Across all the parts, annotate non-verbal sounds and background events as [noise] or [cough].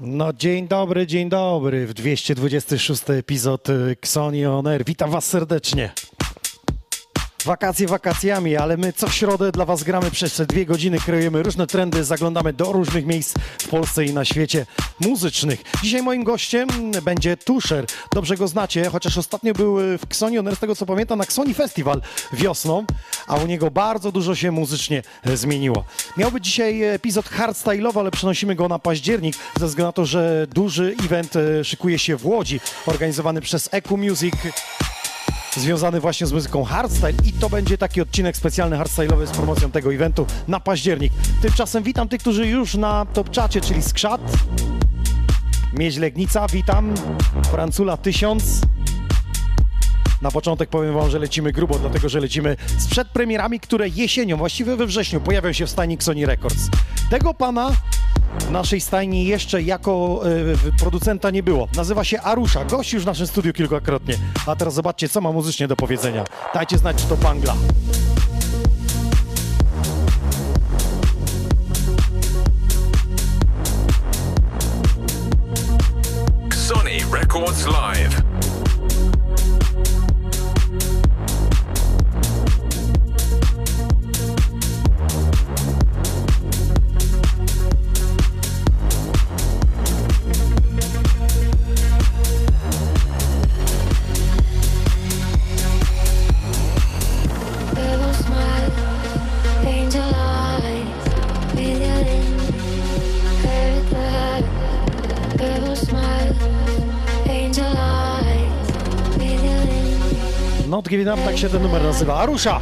No dzień dobry, dzień dobry w 226 epizod y, Xoni On Air. Witam was serdecznie. Wakacje wakacjami, ale my co środę dla was gramy przez te dwie godziny, kreujemy różne trendy, zaglądamy do różnych miejsc w Polsce i na świecie muzycznych. Dzisiaj moim gościem będzie Tusher. Dobrze go znacie, chociaż ostatnio był y, w Xoni On z tego co pamiętam, na Xoni Festival wiosną, a u niego bardzo dużo się muzycznie e, zmieniło. Miał być dzisiaj epizod hardstyle'owy, ale przenosimy go na październik, ze względu na to, że duży event e, szykuje się w Łodzi, organizowany przez EQ Music związany właśnie z muzyką hardstyle i to będzie taki odcinek specjalny hardstyle'owy z promocją tego eventu na październik. Tymczasem witam tych, którzy już na top czacie, czyli Skrzat, Mieź Legnica, witam, Francula 1000. Na początek powiem wam, że lecimy grubo, dlatego że lecimy z przedpremierami, które jesienią, właściwie we wrześniu, pojawią się w stajni Sony Records. Tego pana w naszej stajni jeszcze jako y, producenta nie było. Nazywa się Arusza. Gość już w naszym studiu kilkakrotnie. A teraz zobaczcie, co ma muzycznie do powiedzenia. Dajcie znać, czy to Bangla. Sony Records Live. Up, tak się ten numer nazywa. Arusza!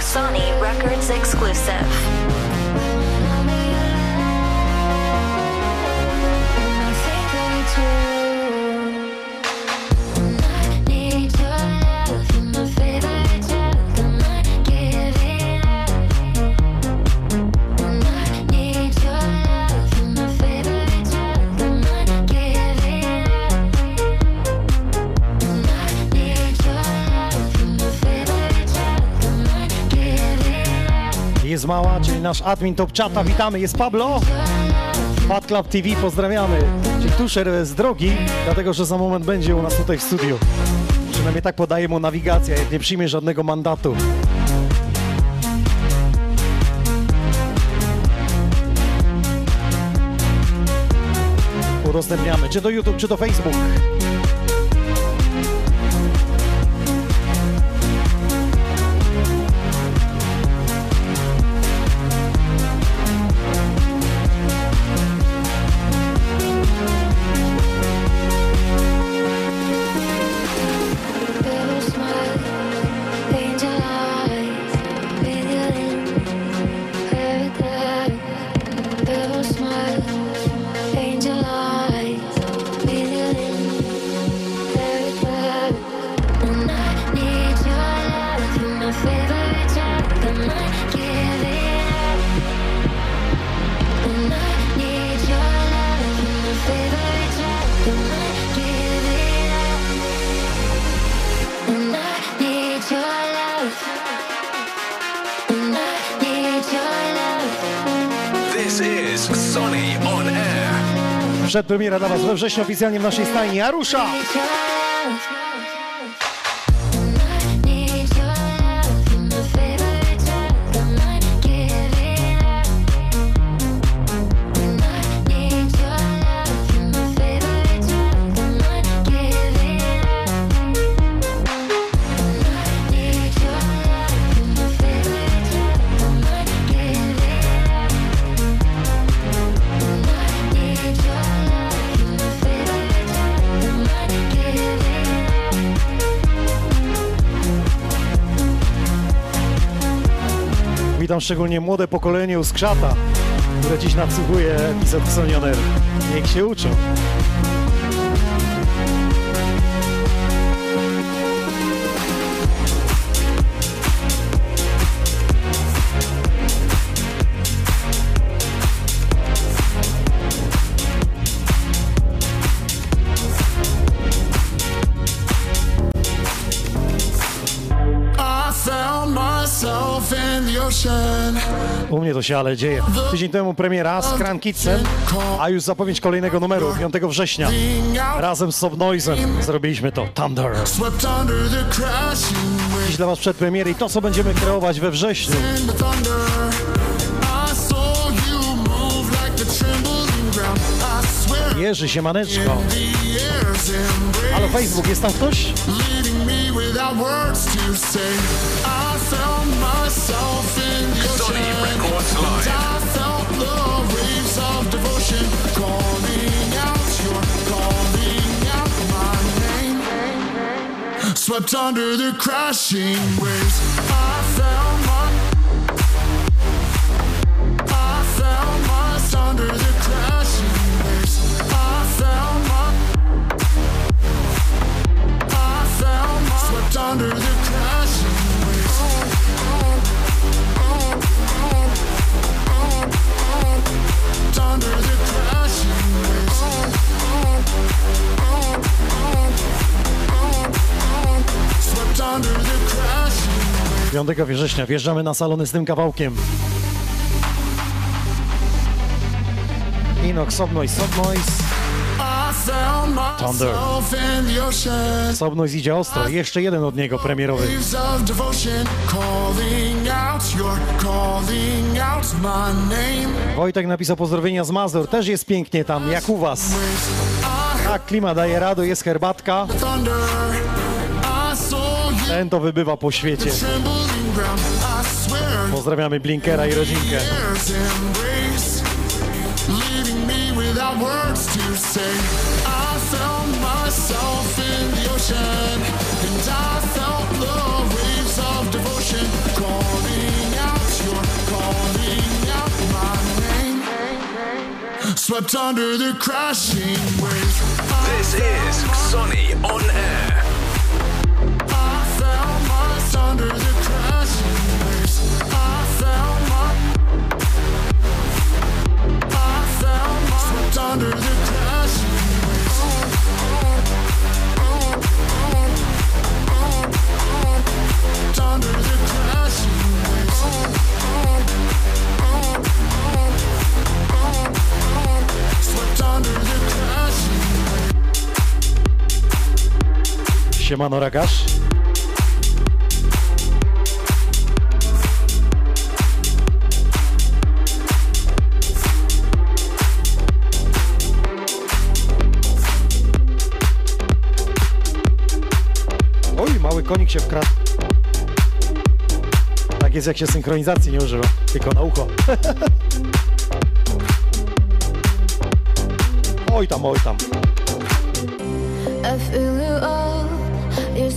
Sony Records exclusive. Jest mała, czyli nasz admin top chata. Witamy, jest Pablo. Fat Club TV, pozdrawiamy. Czyli Tusher z drogi, dlatego że za moment będzie u nas tutaj w studiu. Przynajmniej tak podaje mu nawigacja, jak nie przyjmie żadnego mandatu. Udostępniamy, czy to YouTube, czy to Facebook. Przedpremiera dla Was we wrześniu oficjalnie w naszej stajni. Arusza! Szczególnie młode pokolenie u Skrzata, które dziś nadsłuchuje epizod Sonioner. Niech się uczą. Się ale dzieje. Tydzień temu premiera z Cran Kidsem, a już zapowiedź kolejnego numeru 5 września. Razem z Subnoizem zrobiliśmy to Thunder. Dziś dla Was przedpremiery i to, co będziemy kreować we wrześniu. Jerzy, siemaneczko. Halo Facebook, jest tam ktoś? without words to say. I found myself in Swept under the crashing waves. I found my, I found my under the crashing waves. I found my. I found my swept under the 5 września wjeżdżamy na salony z tym kawałkiem. Inox, Subnoise, Subnoise. I found Thunder. Subnoise idzie ostro. Jeszcze jeden od niego premierowy. Wojtek napisał pozdrowienia z Mazur. Też jest pięknie tam, jak u Was. Tak, klima daje radę, jest herbatka. Ten to wybywa po świecie. Pozdrawiamy Blinkera i rodzinkę. leaving me without words to say. Swept under the crashing waves. This is Sonny on air. I found my under the crashing waves. I my. I my swept under the Siemano Ragasz. Konik się wkradł. Tak jest jak się synchronizacji nie używa, tylko na ucho. [laughs] oj tam, oj tam.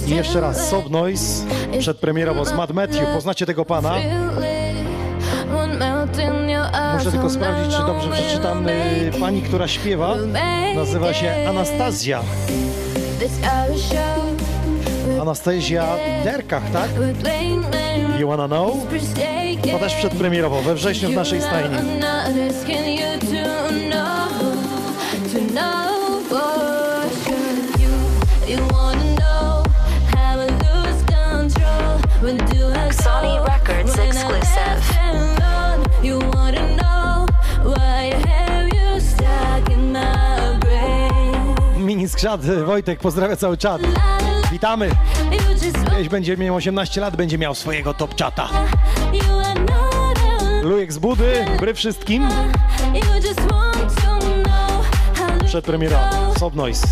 I jeszcze raz, Sob Noise, przedpremierowo z Mad Matthew. Poznacie tego pana? Muszę tylko sprawdzić, czy dobrze przeczytam. Pani, która śpiewa, nazywa się Anastazja. Anastazja Derkach, tak? You wanna know? To też przedpremierowo, we wrześniu w naszej stajni. Sony Records exclusive. Mini skrzat, Wojtek pozdrawia cały czat. Witamy. Kiedyś będzie miał 18 lat, będzie miał swojego top chata. Lujek z budy, bry wszystkim. Przedpremiera, Sob Noise.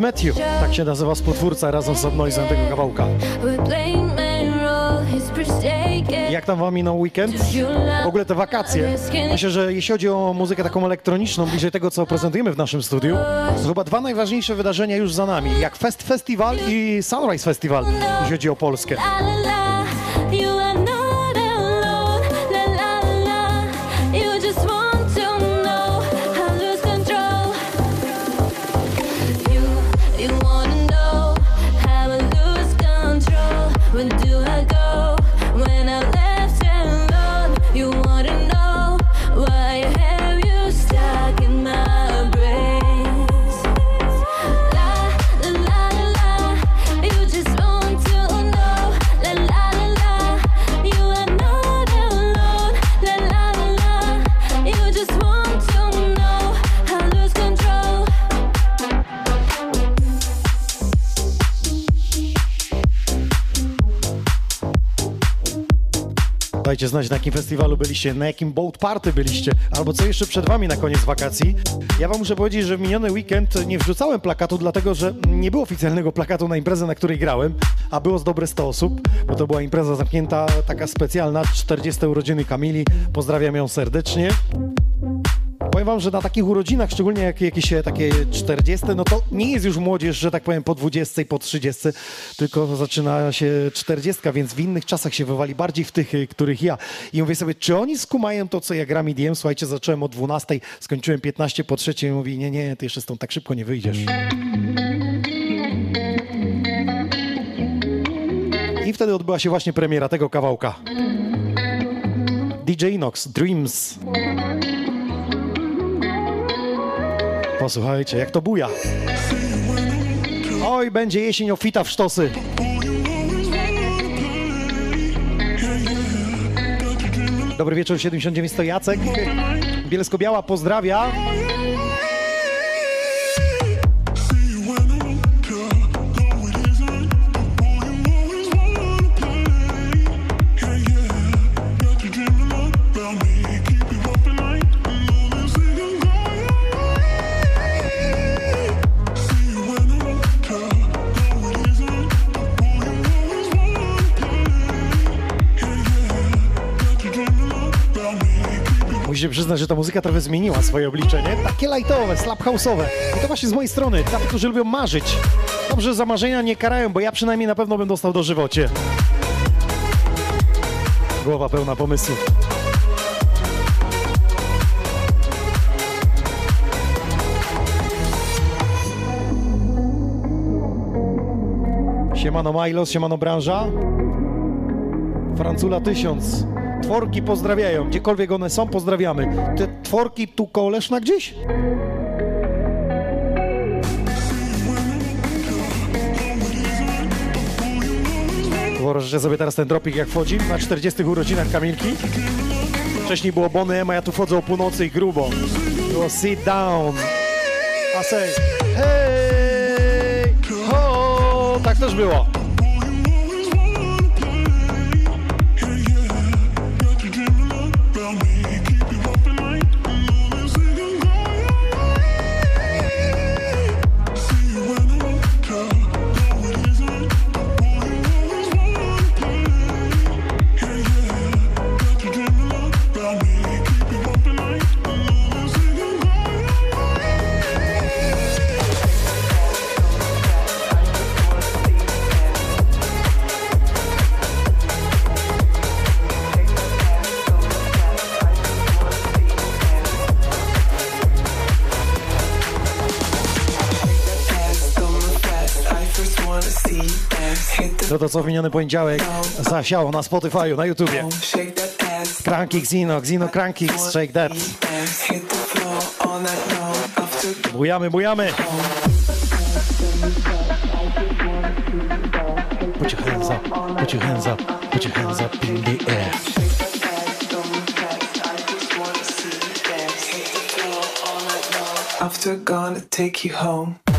Matthew, tak się nazywa współtwórca razem z Sob Noise'em tego kawałka. Jak tam wam minął weekend? W ogóle te wakacje. Myślę, że jeśli chodzi o muzykę taką elektroniczną, bliżej tego, co prezentujemy w naszym studiu, to chyba dwa najważniejsze wydarzenia już za nami, jak Fest Festival i Sunrise Festival, jeśli chodzi o Polskę. Dajcie znać, na jakim festiwalu byliście, na jakim boat party byliście, albo co jeszcze przed wami na koniec wakacji. Ja wam muszę powiedzieć, że w miniony weekend nie wrzucałem plakatu, dlatego że nie było oficjalnego plakatu na imprezę, na której grałem, a było z dobre 100 osób, bo to była impreza zamknięta, taka specjalna, 40 urodziny Kamili. Pozdrawiam ją serdecznie. Powiem wam, że na takich urodzinach, szczególnie jak jakieś e, takie 40, no to nie jest już młodzież, że tak powiem, po 20 i po 30, tylko zaczyna się 40, więc w innych czasach się wywali bardziej w tych, e, których ja. I mówię sobie, czy oni skumają to, co ja gram EDM? Słuchajcie, zacząłem o 12, skończyłem 15 po 3 i mówi, nie, nie, ty jeszcze stąd tak szybko nie wyjdziesz. I wtedy odbyła się właśnie premiera tego kawałka. DJ Inox, Dreams. Posłuchajcie, jak to buja. Oj, będzie jesień ofita w sztosy. Dobry wieczór, 79 to Jacek. Bielsko-Biała pozdrawia. Musicie przyznać, że ta muzyka trochę zmieniła swoje oblicze, nie? Takie lightowe, slap house'owe. I to właśnie z mojej strony, dla tych, którzy lubią marzyć. Dobrze, za marzenia nie karają, bo ja przynajmniej na pewno bym dostał do żywocie. Głowa pełna pomysłów. Siemano Milos, siemano branża. Francula 1000. Tworki pozdrawiają, gdziekolwiek one są, pozdrawiamy. Te tworki tu koło Leszna gdzieś? Wyobraźcie sobie teraz ten dropik jak wchodzi na 40 urodzinach Kamilki. Wcześniej było Bonny M, a ja tu wchodzę o północy i grubo. Było sit down. A say hej, ho, tak też było. To co w miniony poniedziałek zasiało na Spotify'u, na YouTubie. Cranky Xino, Xino Cranky, Shake That. Bujamy, bujamy. Put your hands up, put your hands up, put your hands up in the air. after gonna take you home.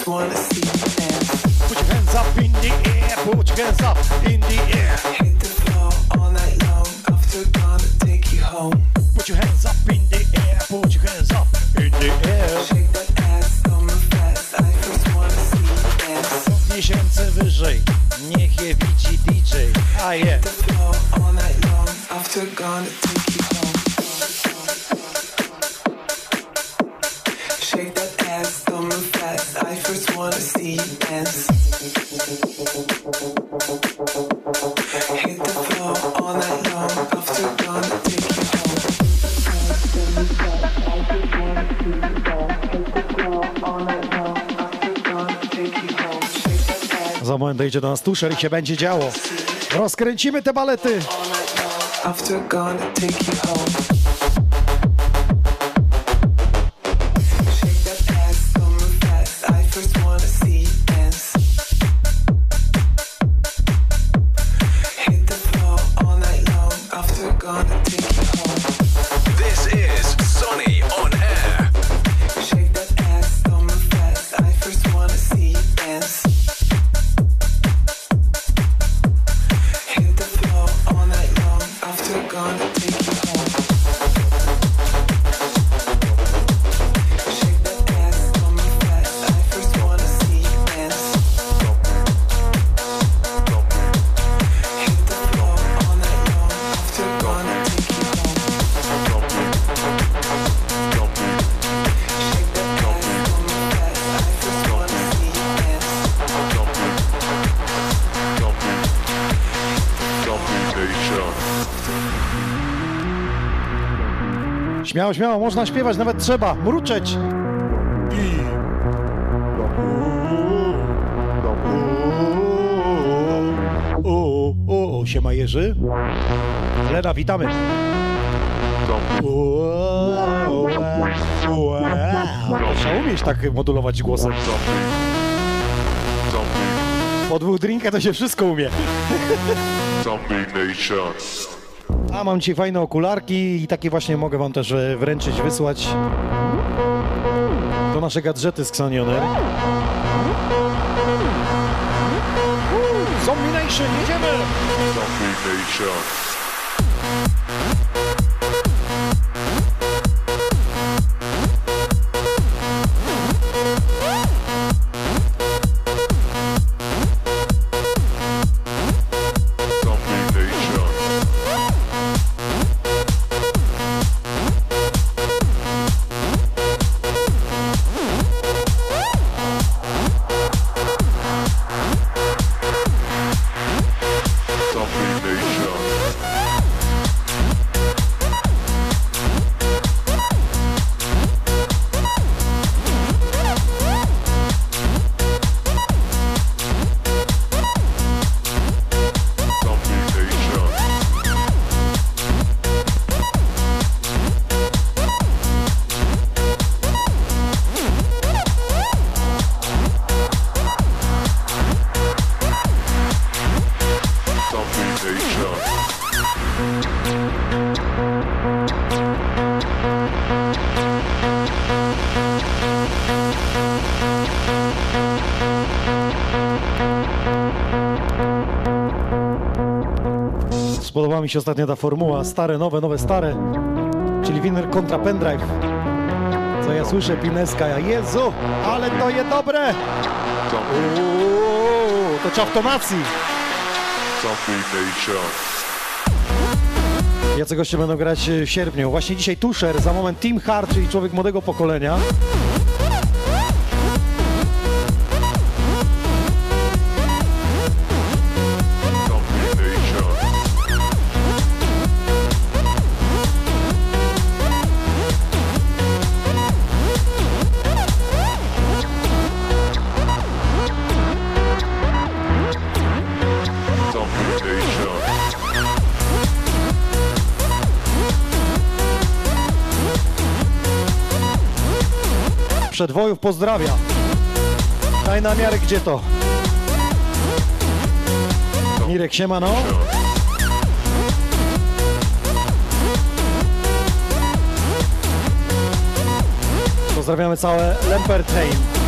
First wanna see you dance. Put your hands up in the air, put your hands up in the air. Hit the floor all night long. After gonna take you home. Put your hands up in the air, put your hands up in the air. Shake that ass, move fast. I first wanna see you dance. Miesięcy wyżej, niech je widzi DJ. A je. The floor all night long. After gonna dojdzie do nas tuszer i się będzie działo. Rozkręcimy te balety. After gonna take you home. Śmiało, śmiało, można śpiewać, nawet trzeba, mruczeć. O, o, o, siema Jerzy. Lena, witamy. Trzeba umieć tak modulować głosem. Po dwóch drinkach to się wszystko umie. Zombie Nation. A mam dzisiaj fajne okularki i takie właśnie mogę wam też e, wręczyć, wysłać do nasze gadżety z Xanioner. Zombie Nation, jedziemy! Zombie Nation. Spodobała mi się ostatnio ta formuła, stare, nowe, nowe, stare, czyli winner kontra pendrive. Co ja słyszę, Pineska, ja Jezu, ale to je dobre! Uuu, to. Zombie Nation. Jacy goście będą grać e, w sierpniu. Właśnie dzisiaj Tusher, za moment Team Hard, czyli człowiek młodego pokolenia. Przedwojów pozdrawia. Daj na miarę, gdzie to? Mirek, siemano. Pozdrawiamy całe Lempertheim.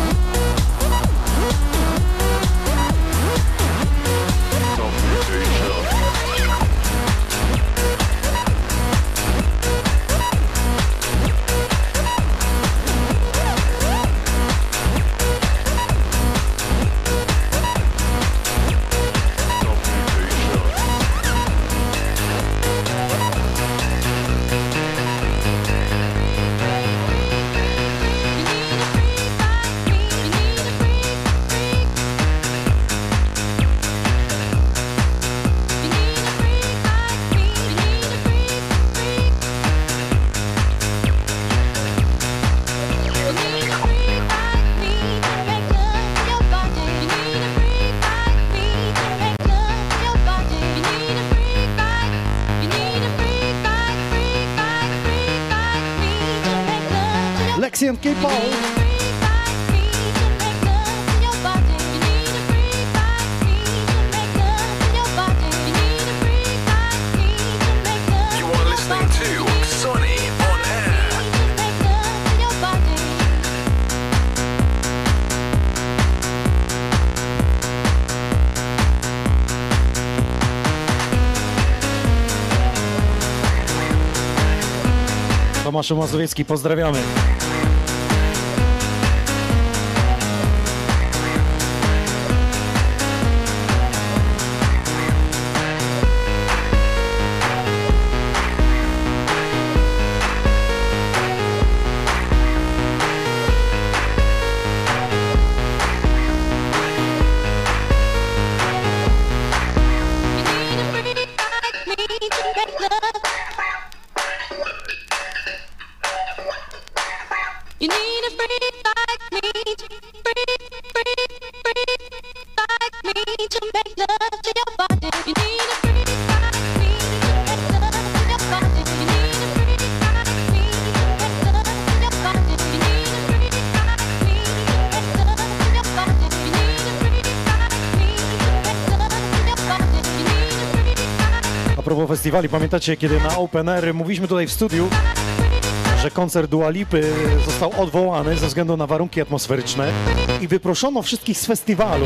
Tomasz Mazowiecki, pozdrawiamy. Festiwali, pamiętacie, kiedy na Open Air mówiliśmy tutaj w studiu, że koncert Dua Lipy został odwołany ze względu na warunki atmosferyczne i wyproszono wszystkich z festiwalu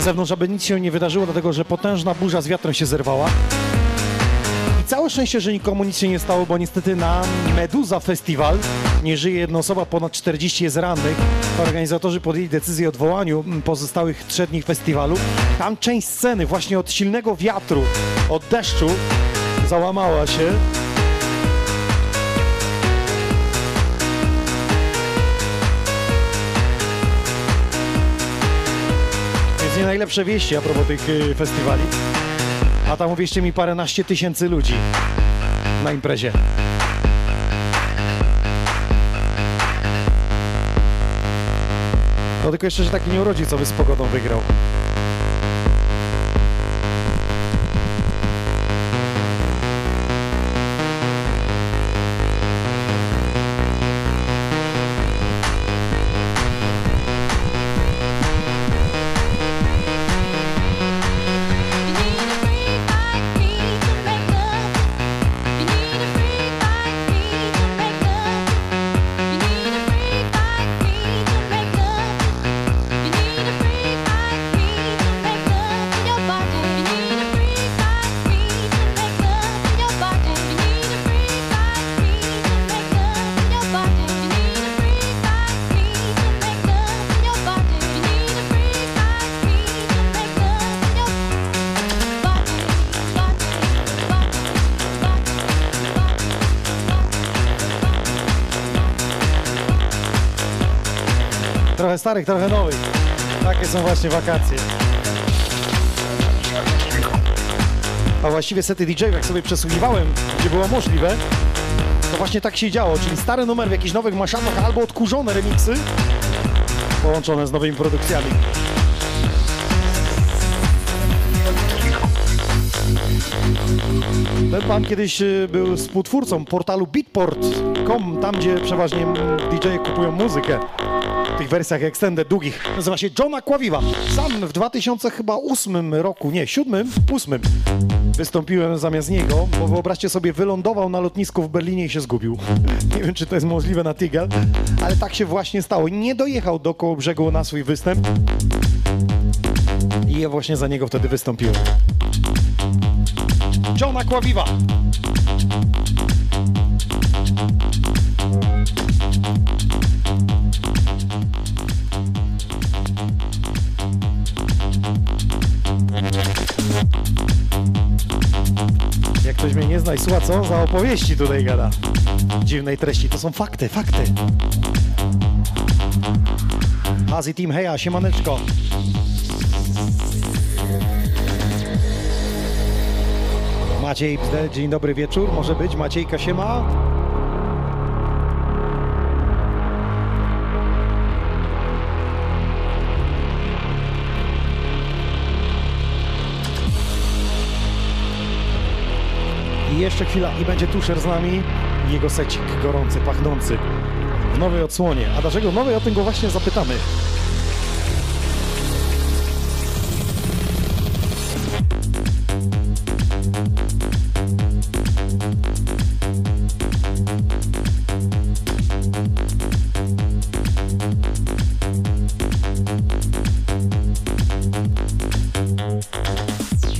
z zewnątrz, aby nic się nie wydarzyło, dlatego że potężna burza z wiatrem się zerwała. I całe szczęście, że nikomu nic się nie stało, bo niestety na Meduza Festival nie żyje jedna osoba, ponad 40 jest rannych. Organizatorzy podjęli decyzję o odwołaniu pozostałych trzech dni festiwalu. Tam część sceny właśnie od silnego wiatru, od deszczu załamała się. Więc nie najlepsze wieści a propos tych y, festiwali. A tam uwierzcie mi paręnaście tysięcy ludzi na imprezie. No tylko jeszcze, że taki nie urodzi, co by z pogodą wygrał. Starych, trochę nowych. Takie są właśnie wakacje. A właściwie sety DJ, jak sobie przesłuchiwałem, gdzie było możliwe, to właśnie tak się działo, czyli stary numer w jakichś nowych maszatach albo odkurzone remiksy połączone z nowymi produkcjami. Ten pan kiedyś y, był współtwórcą portalu beatport.com, tam gdzie przeważnie DJ kupują muzykę tych wersjach extended długich. Nazywa się Johna Kławiwa. Sam w 2008 roku, nie, 7, 8 wystąpiłem zamiast niego, bo wyobraźcie sobie, wylądował na lotnisku w Berlinie i się zgubił. [laughs] Nie wiem, czy to jest możliwe na Tigel, ale tak się właśnie stało. Nie dojechał do koło brzegu na swój występ i ja właśnie za niego wtedy wystąpiłem. Johna Kławiwa. Ktoś mnie nie zna i słucha, co za opowieści tutaj gada. Dziwnej treści. To są fakty, fakty. Hazy Team, heja, siemaneczko. Maciej, dzień dobry wieczór, może być, Maciejka siema. Jeszcze chwila i będzie Tuszer z nami jego secik gorący, pachnący w nowej odsłonie. A dlaczego nowej? O tym go właśnie zapytamy.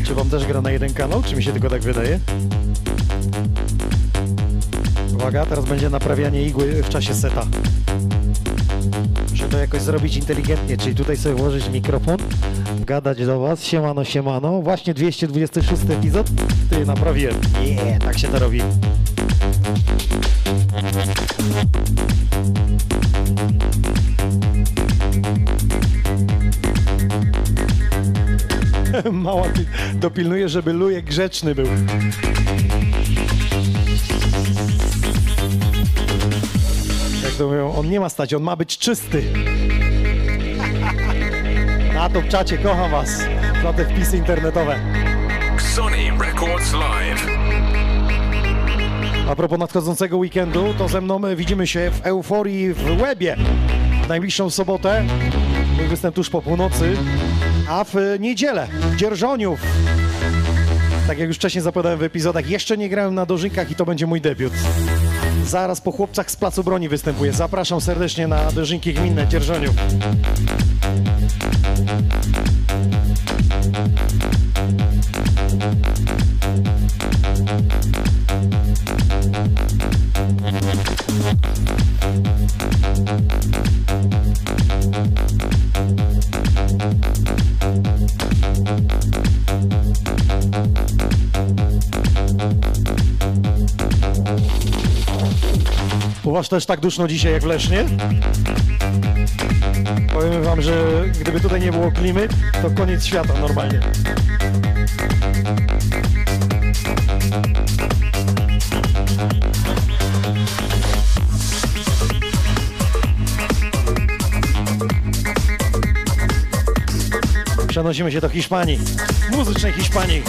Czy wam też gra na jeden kanał, czy mi się tylko tak wydaje? Uwaga, teraz będzie naprawianie igły w czasie seta. Muszę to jakoś zrobić inteligentnie, czyli tutaj sobie włożyć mikrofon, gadać do was, siemano, siemano. Właśnie 226 epizod, ty naprawiłem. Nie, tak się to robi. [laughs] Mała pi- dopilnuje, żeby lujek grzeczny był. To mówią, on nie ma stać, on ma być czysty. Na to w czacie, kocham was. Za te wpisy internetowe. Sony Records Live. A propos nadchodzącego weekendu, to ze mną widzimy się w Euforii w Łebie w najbliższą sobotę. Mój występ tuż po północy. A w niedzielę w Dzierżoniów Tak jak już wcześniej zapowiadałem w epizodach, jeszcze nie grałem na dożynkach i to będzie mój debiut. Zaraz po chłopcach z Placu Broni występuję. Zapraszam serdecznie na dożynki gminne Dzierżoniów. Też tak duszno dzisiaj jak w Lesznie? Powiem wam, że gdyby tutaj nie było klimy, to koniec świata normalnie. Przenosimy się do Hiszpanii, muzycznej Hiszpanii.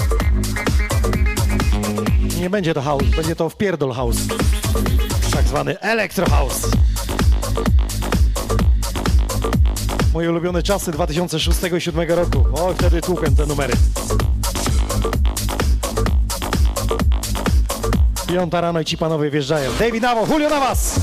Nie będzie to house, będzie to wpierdol house tak zwany Electro House. Moje ulubione czasy 2006 i 2007 roku. O, wtedy tłukłem te numery. Piąta rano i ci panowie wjeżdżają. David Navo, Julio Navas!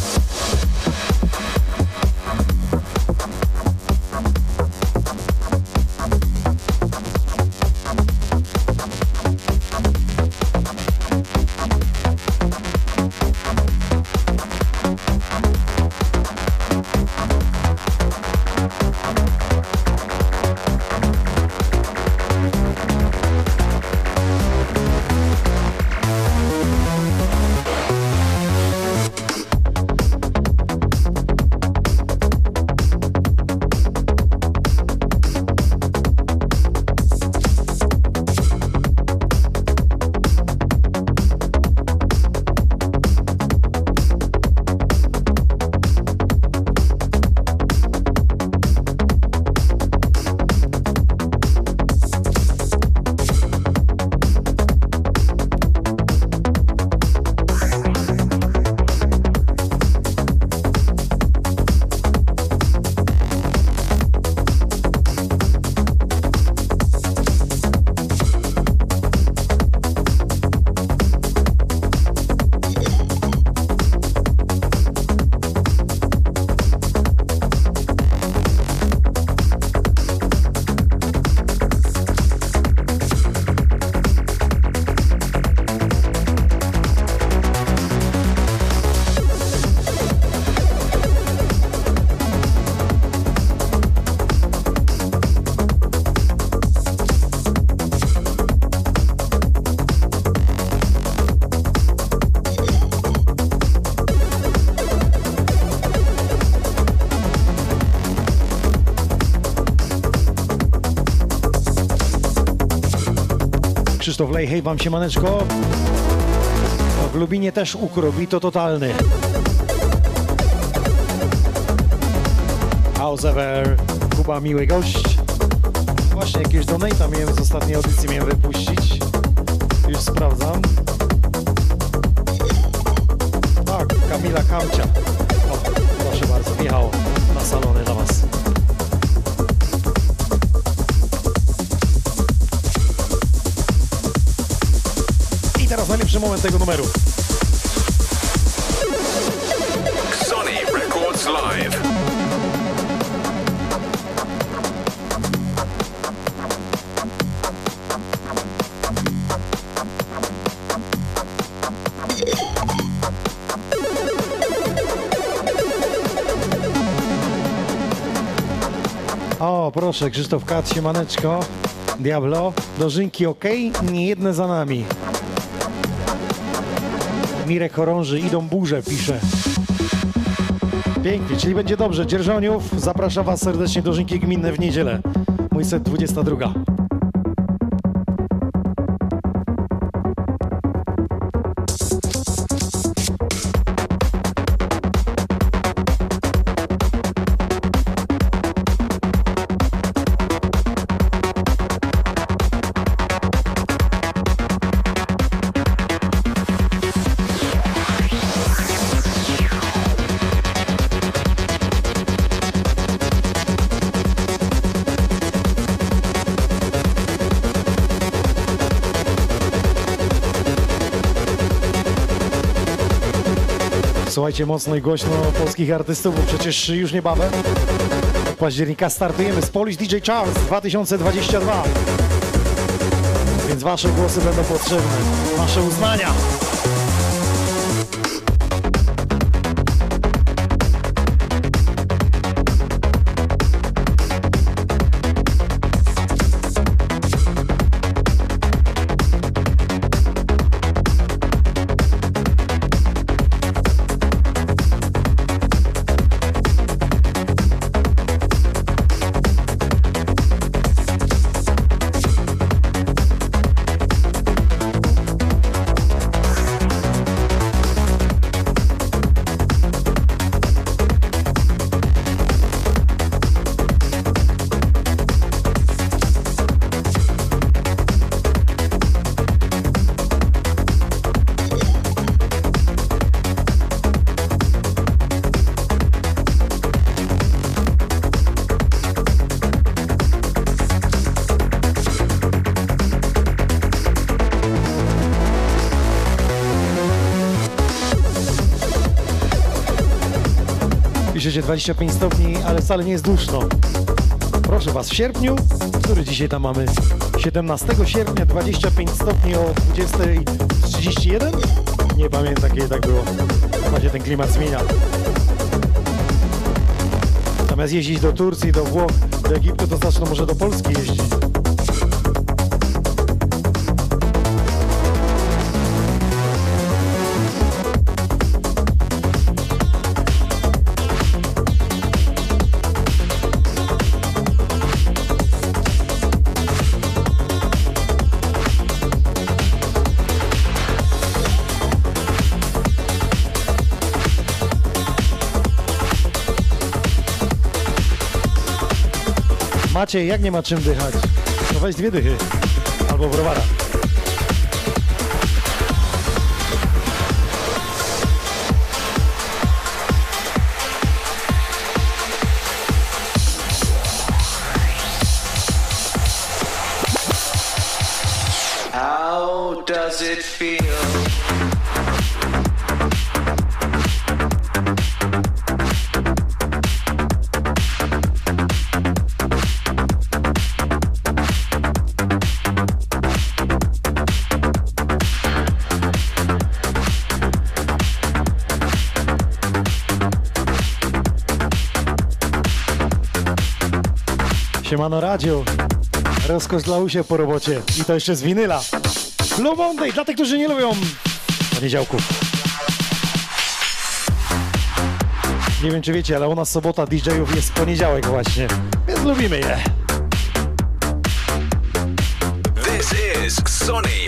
Krzysztof Lej, hej wam siemaneczko. W Lubinie też ukrop i to totalny. House ever, Kuba miły gość. Właśnie jakieś donata miałem z ostatniej audycji miałem wypuścić. Już sprawdzam. Tak, Kamila Kamcia. Najlepszy moment tego numeru. Sony Records Live. O, proszę, Krzysztof Kat, siemaneczko. Diablo, dożynki ok, nie jedne za nami. Mirek Chorąży, idą burze, pisze. Pięknie, czyli będzie dobrze. Dzierżoniów, zapraszam Was serdecznie do Żynki Gminne w niedzielę. Mój set 22. Słuchajcie mocno i głośno polskich artystów, bo przecież już niebawem od października startujemy z Polish DJ Charts 2022. Więc wasze głosy będą potrzebne, wasze uznania. Piszecie 25 stopni, ale wcale nie jest duszno. Proszę Was, w sierpniu, który dzisiaj tam mamy? 17 sierpnia 25 stopni o 20.31? Nie pamiętam kiedy tak było. Się ten klimat zmienia. Zamiast jeździć do Turcji, do Włoch, do Egiptu, to zaczną może do Polski jeździć. Macie, jak nie ma czym dychać? No weź dwie dychy. Albo browara. Siemano Radio. Rozkosz dla usie po robocie. I to jeszcze z winyla. Blue Monday dla tych, którzy nie lubią poniedziałków. Nie wiem, czy wiecie, ale u nas sobota DJ-ów jest poniedziałek właśnie. Więc lubimy je. This is Sonny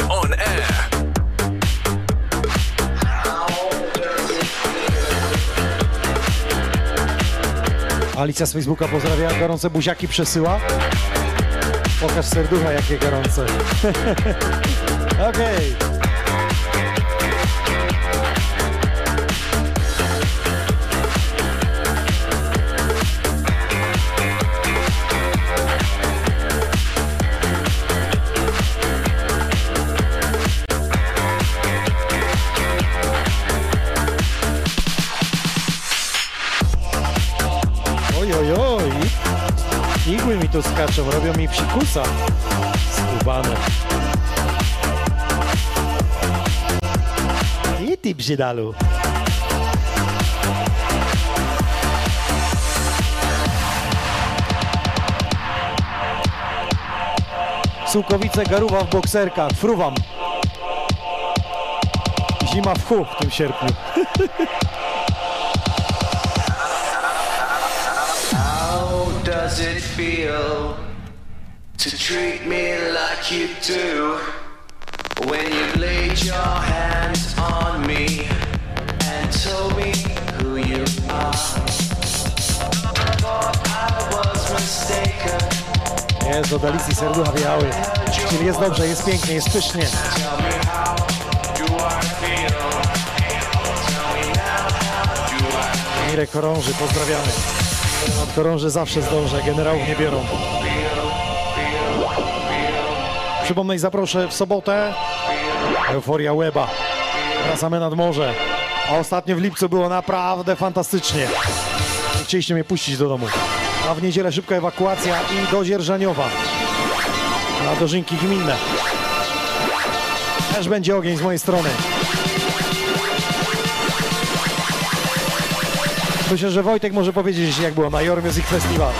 Alicja z Facebooka pozdrawia, gorące buziaki przesyła. Pokaż serducha, jakie gorące. [laughs] Okej. Oj, skaczą, robią mi psikusa. Skubane. I ty brzydalu. Sułkowice, garuwa w bokserkach, fruwam. Zima w chu w tym sierpniu. How does it feel to treat me like you do when you laid your hands on me and told me who you are? Thought I was mistaken. Jest od Alicji serducha wjechały. Czyli jest dobrze, jest pięknie, jest pysznie. Do I do I Mirek Korąży, pozdrawiamy. Od Korąży zawsze zdążę, generałów nie biorą. Przypomnę i zaproszę w sobotę Euforia Weba. Wracamy nad morze. A ostatnio w lipcu było naprawdę fantastycznie. Nie Chcieliście mnie puścić do domu. A w niedzielę szybka ewakuacja i do. Na dożynki gminne. Też będzie ogień z mojej strony. Myślę, że Wojtek może powiedzieć, jak było na Your Music Festival.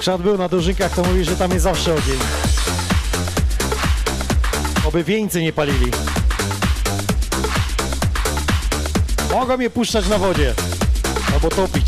Skrzat był na dożynkach, to mówi, że tam jest zawsze ogień. Oby wieńcy nie palili. Mogą je puszczać na wodzie. Albo topić.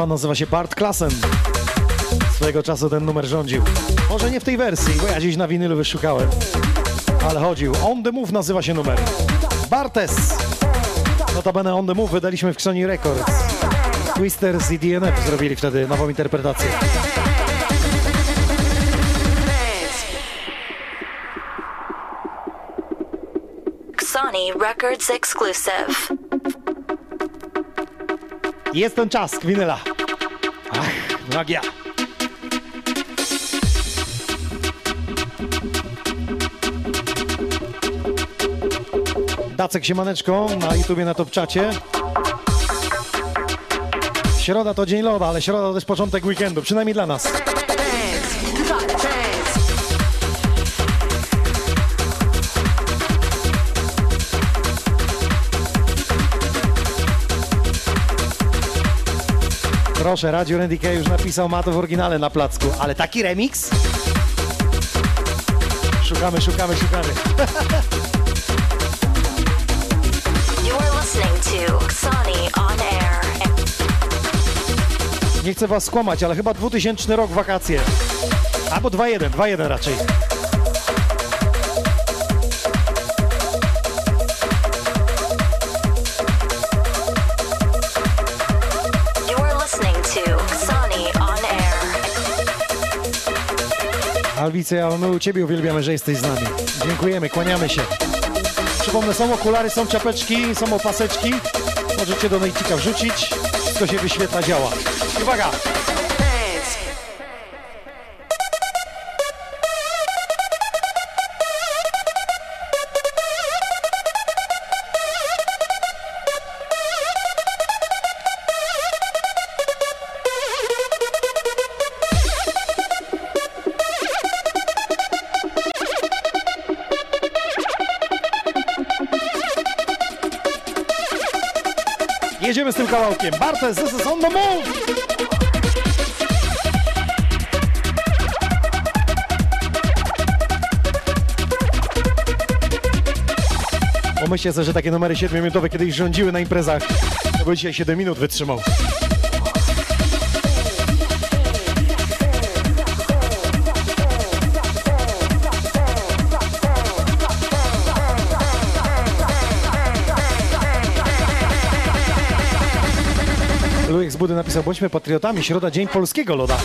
Pan nazywa się Bart Klassen. Swojego czasu ten numer rządził. Może nie w tej wersji, bo ja gdzieś na winylu wyszukałem. Ale chodził. On the Move nazywa się numer. Bartes. Notabene On the Move wydaliśmy w Krzoni Records. Twisters i DNF zrobili wtedy nową interpretację. Records exclusive. Jest ten czas, Kwinela. Ach, magia. Dacek Siemaneczko na YouTubie na Topczacie. Środa to dzień loda, ale środa to też początek weekendu, przynajmniej dla nas. Proszę, Radio Randy K już napisał, ma to w oryginale na placku, ale taki remix? Szukamy, szukamy, szukamy. [laughs] Nie chcę was skłamać, ale chyba 2000 rok wakacje. Albo 2-1, 2-1 raczej. Alwice, a my u Ciebie uwielbiamy, że jesteś z nami. Dziękujemy, kłaniamy się. Przypomnę, są okulary, są czapeczki, są opaseczki. Możecie do nejcika wrzucić. Wszystko się wyświetla, działa. Uwaga! Kawałkiem. Bartes, this is on the move! Pomyślcie sobie, że takie numery 7-minutowe kiedyś rządziły na imprezach. To by dzisiaj 7 minut wytrzymał. Z Budy napisał, bądźmy patriotami, środa, dzień polskiego loda.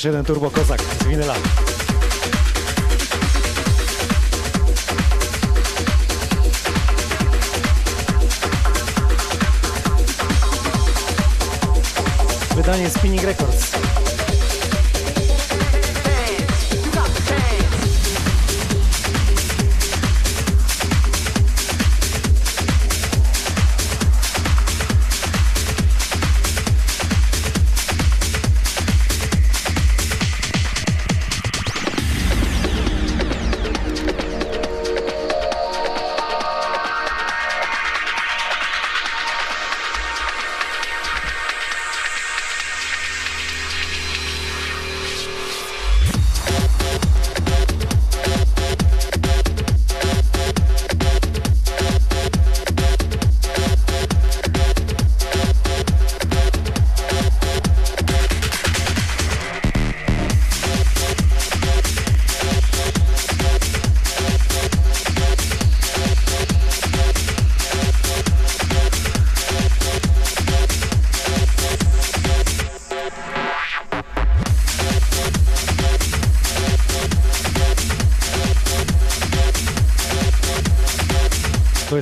Jeszcze jeden turbo kozak z winyla. Wydanie Spinning Records.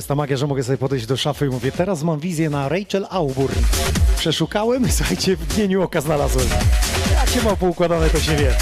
Ta magia, że mogę sobie podejść do szafy i mówię, teraz mam wizję na Rachel Auburn. Przeszukałem [laughs] słuchajcie, w dnieniu oka znalazłem. Jak się ma poukładane, to się wie.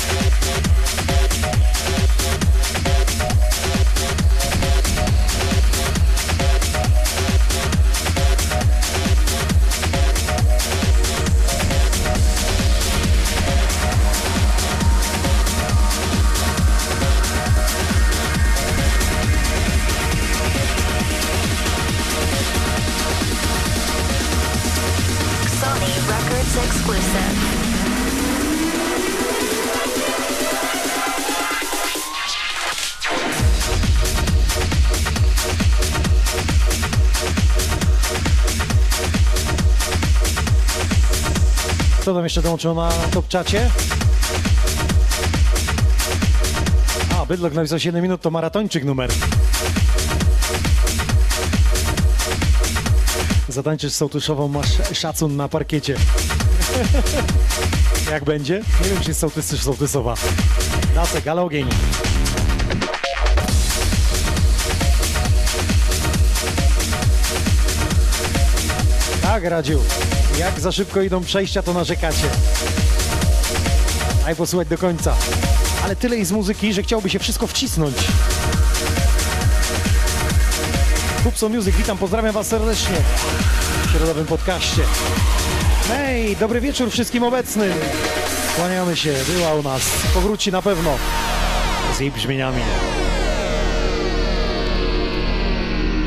Jeszcze dołączyło na top czacie? A, Bydlok napisał 7 minut, to maratończyk numer. Zatańczysz sołtyszową, masz szacun na parkiecie. [laughs] Jak będzie? Nie wiem, czy jest sołtys czy sołtysowa. Dacek, ale ogień. Tak, Radziu. Jak za szybko idą przejścia, to narzekacie. Aj posłuchać do końca. Ale tyle jest muzyki, że chciałby się wszystko wcisnąć. Kupso Music, witam, pozdrawiam Was serdecznie w środowym podcaście. Hej, dobry wieczór wszystkim obecnym. Kłaniamy się, była u nas, powróci na pewno z jej brzmieniami.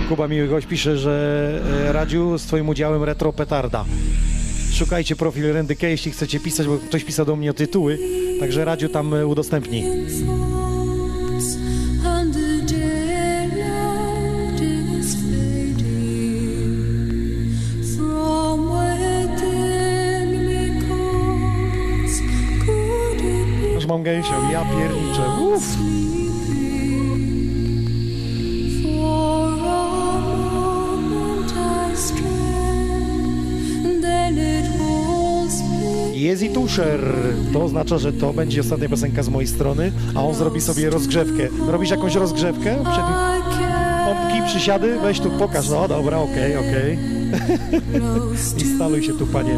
Kuba Miły Gość pisze, że e, Radziu z Twoim udziałem retro petarda. Szukajcie profil Rendyke, jeśli chcecie pisać, bo ktoś pisał do mnie o tytuły, także Radziu tam e, udostępni. Aż mam gęsią, ja pierniczę. Uff. Jest tuszer. To oznacza, że to będzie ostatnia piosenka z mojej strony, a on zrobi sobie rozgrzewkę. Robisz jakąś rozgrzewkę? Przed... Pompki, przysiady? Weź tu pokaż. No dobra, okej, okej. [laughs] close Instaluj się tu, panie.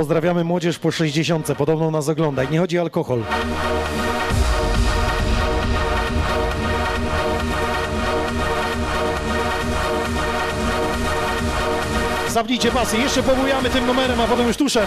Pozdrawiamy młodzież po 60. Podobno nas ogląda. I nie chodzi o alkohol. Zapnijcie pasy, jeszcze pobujamy tym numerem, a potem już tuszer.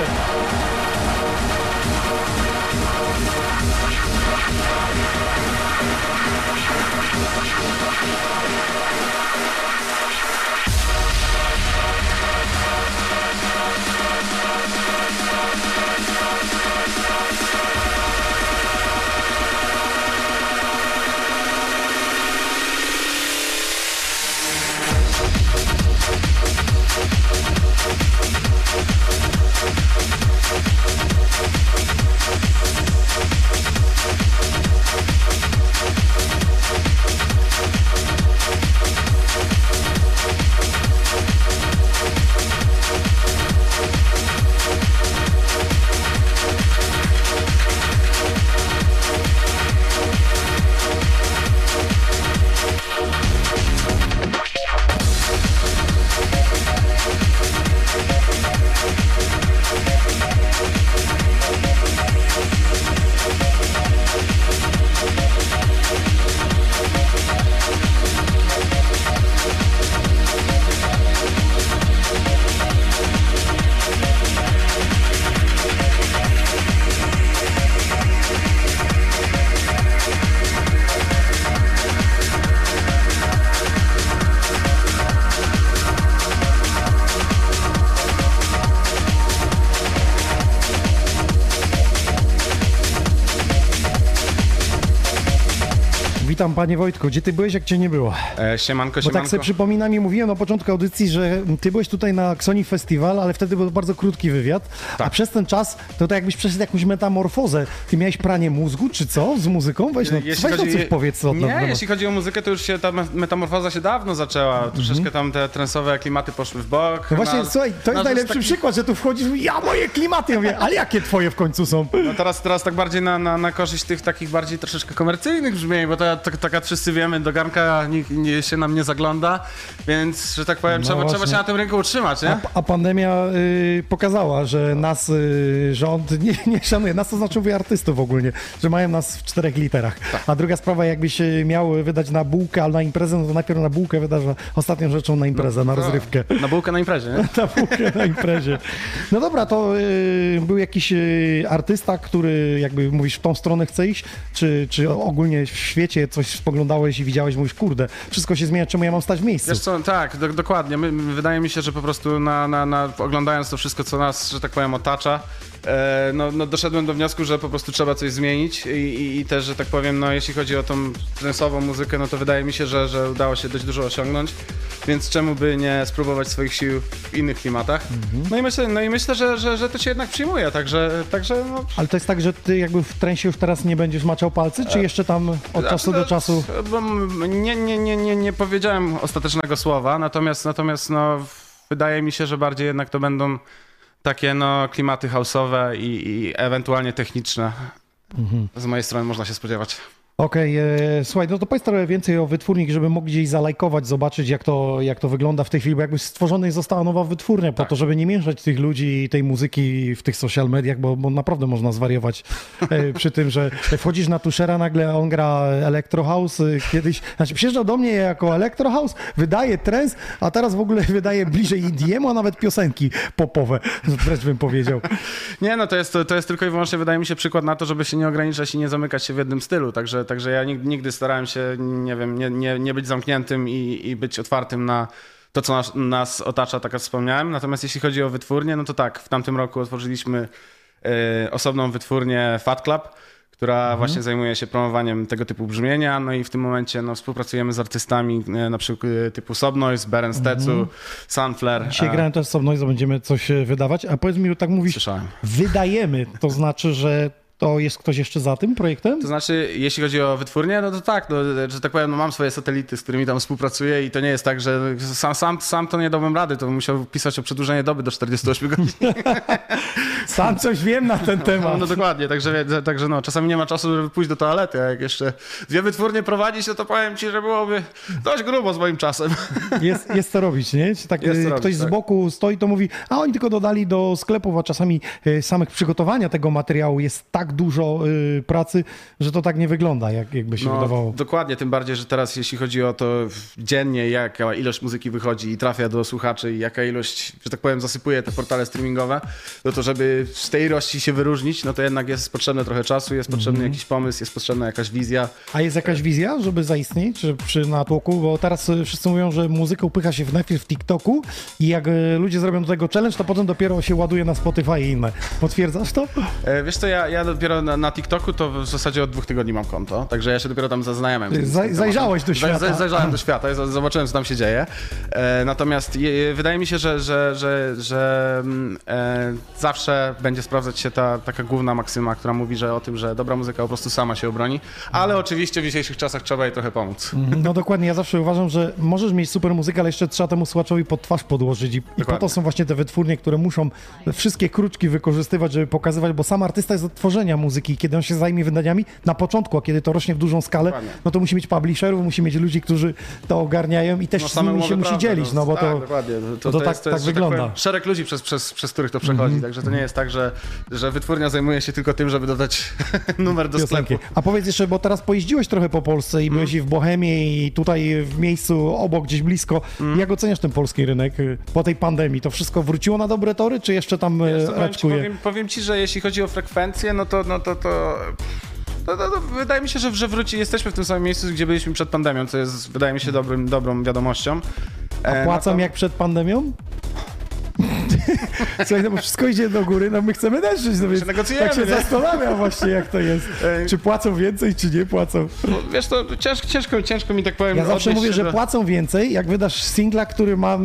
Witam panie Wojtku, gdzie ty byłeś, jak cię nie było? E, siemanko, Bo siemanko. tak sobie przypominam i mówiłem na początku audycji, że ty byłeś tutaj na Xoni Festival, ale wtedy był bardzo krótki wywiad, a Tak. przez ten czas to tak jakbyś przeszedł jakąś metamorfozę. Ty miałeś pranie mózgu, czy co? Z muzyką? Weź no, weź no coś powiedz. co Nie, jeśli chodzi o muzykę, to już się ta me- metamorfoza się dawno zaczęła. Troszeczkę tam te trensowe klimaty poszły w bok. Mhm. No właśnie, Na- słuchaj, to jest najlepszy taki- przykład, że tu wchodzisz i ja moje klimaty, ja mówię, ale jakie twoje w końcu są? No teraz, teraz tak bardziej na, na, na korzyść tych takich bardziej troszeczkę komercyjnych brzmień, bo to tak, tak jak wszyscy wiemy, do garnka nikt nie, się nam nie zagląda, więc, że tak powiem, No trzeba, trzeba się na tym rynku utrzymać, nie? A, a pandemia y, pokazała, że nas y, rząd [laughs] nie, nie szanuje. Nas to znaczy mówię artystów ogólnie, że mają nas w czterech literach. Tak. A druga sprawa, jakbyś miał wydać na bułkę albo na imprezę, no to najpierw na bułkę wydasz ostatnią rzeczą na imprezę, na rozrywkę. Na bułkę na imprezie, nie? [laughs] Na bułkę na imprezie. No dobra, to y, był jakiś y, artysta, który jakby mówisz w tą stronę chce iść, czy, czy ogólnie w świecie coś spoglądałeś i widziałeś, mówisz, kurde, wszystko się zmienia, czemu ja mam stać w miejscu? Wiesz co, tak, do, dokładnie. My, wydaje mi się, że po prostu na, na, na, oglądając to wszystko, co nas, że tak powiem, otacza, no, no doszedłem do wniosku, że po prostu trzeba coś zmienić i, i, i też, że tak powiem, no jeśli chodzi o tą trensową muzykę, no to wydaje mi się, że, że udało się dość dużo osiągnąć, więc czemu by nie spróbować swoich sił w innych klimatach. No i myślę, no i myślę że, że, że to się jednak przyjmuje, także, także no, Ale to jest tak, że ty jakby w trensie już teraz nie będziesz maczał palcy, czy jeszcze tam od czasu do czasu? Nie, nie, nie, nie, nie powiedziałem ostatecznego słowa, natomiast, natomiast no, wydaje mi się, że bardziej jednak to będą takie no, klimaty house'owe i, i ewentualnie techniczne. Mhm. Z mojej strony można się spodziewać. Okej, e, słuchaj, no to powiedz trochę więcej o wytwórni, żeby mogli gdzieś zalajkować, zobaczyć jak to, jak to wygląda w tej chwili, bo jakby stworzona została nowa wytwórnia po Tak. to, żeby nie mieszać tych ludzi i tej muzyki w tych social mediach, bo, bo naprawdę można zwariować e, przy tym, że wchodzisz na Tuszera, nagle on gra Electro House, e, kiedyś, znaczy przyjeżdżał do mnie jako Electro House, wydaje trance, a teraz w ogóle wydaje bliżej EDM, a nawet piosenki popowe, wręcz bym powiedział. Nie, no to jest, to jest tylko i wyłącznie, wydaje mi się, przykład na to, żeby się nie ograniczać i nie zamykać się w jednym stylu. Także, także ja nigdy, starałem się, nie wiem, nie, nie, nie być zamkniętym i, i być otwartym na to, co nas, nas otacza, tak jak wspomniałem. Natomiast jeśli chodzi o wytwórnię, no to tak, w tamtym roku otworzyliśmy e, osobną wytwórnię Fat Club, która właśnie zajmuje się promowaniem tego typu brzmienia, no i w tym momencie no, współpracujemy z artystami e, na przykład e, typu Sobnoise, Beren Stecu, Sunflare. Dzisiaj grałem też z Noise, będziemy coś wydawać, a powiedz mi, tak mówisz, Słyszałem. wydajemy, to znaczy, że to jest ktoś jeszcze za tym projektem? To znaczy, jeśli chodzi o wytwórnię, no to tak, no, że tak powiem, no mam swoje satelity, z którymi tam współpracuję i to nie jest tak, że sam, sam, sam to nie dałbym rady, to bym musiał pisać o przedłużenie doby do 48 godzin. [laughs] Sam coś wiem na ten No, temat. no dokładnie, także, także no, czasami nie ma czasu, żeby pójść do toalety, a jak jeszcze dwie wytwórnie prowadzić, no to powiem ci, że byłoby dość grubo z moim czasem. [laughs] Jest, jest co robić, nie? Tak, Jest co e, robić, ktoś z tak. boku stoi, to mówi, a oni tylko dodali do sklepów, a czasami e, samych przygotowania tego materiału jest tak dużo e, pracy, że to tak nie wygląda, jak, jakby się No, wydawało. dokładnie, tym bardziej, że teraz jeśli chodzi o to dziennie, jaka ilość muzyki wychodzi i trafia do słuchaczy i jaka ilość, że tak powiem, zasypuje te portale streamingowe, no to żeby z tej ilości się wyróżnić, no to jednak jest potrzebne trochę czasu, jest potrzebny Mhm. jakiś pomysł, jest potrzebna jakaś wizja. A jest jakaś wizja, żeby zaistnieć przy natłoku? Bo teraz e, wszyscy mówią, że muzyka upycha się w najpierw w TikToku i jak e, ludzie zrobią do tego challenge, to potem dopiero się ładuje na Spotify i inne. Potwierdzasz to? E, Wiesz co, ja, ja dopiero na, na TikToku to w zasadzie od dwóch tygodni mam konto, także ja się dopiero tam zaznajamiam. Zaj- zajrzałeś do świata. zaj- Zajrzałem do [laughs] świata i zobaczyłem, co tam się dzieje. E, natomiast je, wydaje mi się, że, że, że, że mm, e, zawsze będzie sprawdzać się ta taka główna maksyma, która mówi, że o tym, że dobra muzyka po prostu sama się obroni, ale oczywiście w dzisiejszych czasach trzeba jej trochę pomóc. No dokładnie, ja zawsze uważam, że możesz mieć super muzykę, ale jeszcze trzeba temu słuchaczowi pod twarz podłożyć i, i po to są właśnie te wytwórnie, które muszą wszystkie kruczki wykorzystywać, żeby pokazywać, bo sam artysta jest od tworzenia muzyki, kiedy on się zajmie wydaniami na początku, a kiedy to rośnie w dużą skalę, Dokładnie. no to musi mieć publisherów, musi mieć ludzi, którzy to ogarniają i też No, z nimi się musi dzielić, no bo tak, to, dokładnie. to, to, tak, jest, to tak jest, że wygląda. powiem, szereg ludzi, przez, przez, przez których to przechodzi, także to nie jest tak, że, że wytwórnia zajmuje się tylko tym, żeby dodać [laughs] numer do piosenki. sklepu. A powiedz jeszcze, bo teraz pojeździłeś trochę po Polsce i Mhm. byłeś i w Bohemie i tutaj w miejscu obok, gdzieś blisko. Mhm. Jak oceniasz ten polski rynek y, po tej pandemii? To wszystko wróciło na dobre tory, czy jeszcze tam Wiesz ci, raczkuje? powiem, powiem ci, że jeśli chodzi o frekwencję, no to, no to, to, to, to, to wydaje mi się, że, że wróci, jesteśmy w tym samym miejscu, gdzie byliśmy przed pandemią, co jest, wydaje mi się, dobrym, dobrą wiadomością. A E, płacą no to- jak przed pandemią? [laughs] Słuchaj, no bo wszystko idzie do góry, no my chcemy też żyć, no więc tak się nie? zastanawiam właśnie, jak to jest. Czy płacą więcej, czy nie płacą. Bo, wiesz, to ciężko, ciężko, ciężko mi tak powiem Ja zawsze mówię, że do- płacą więcej, jak wydasz singla, który ma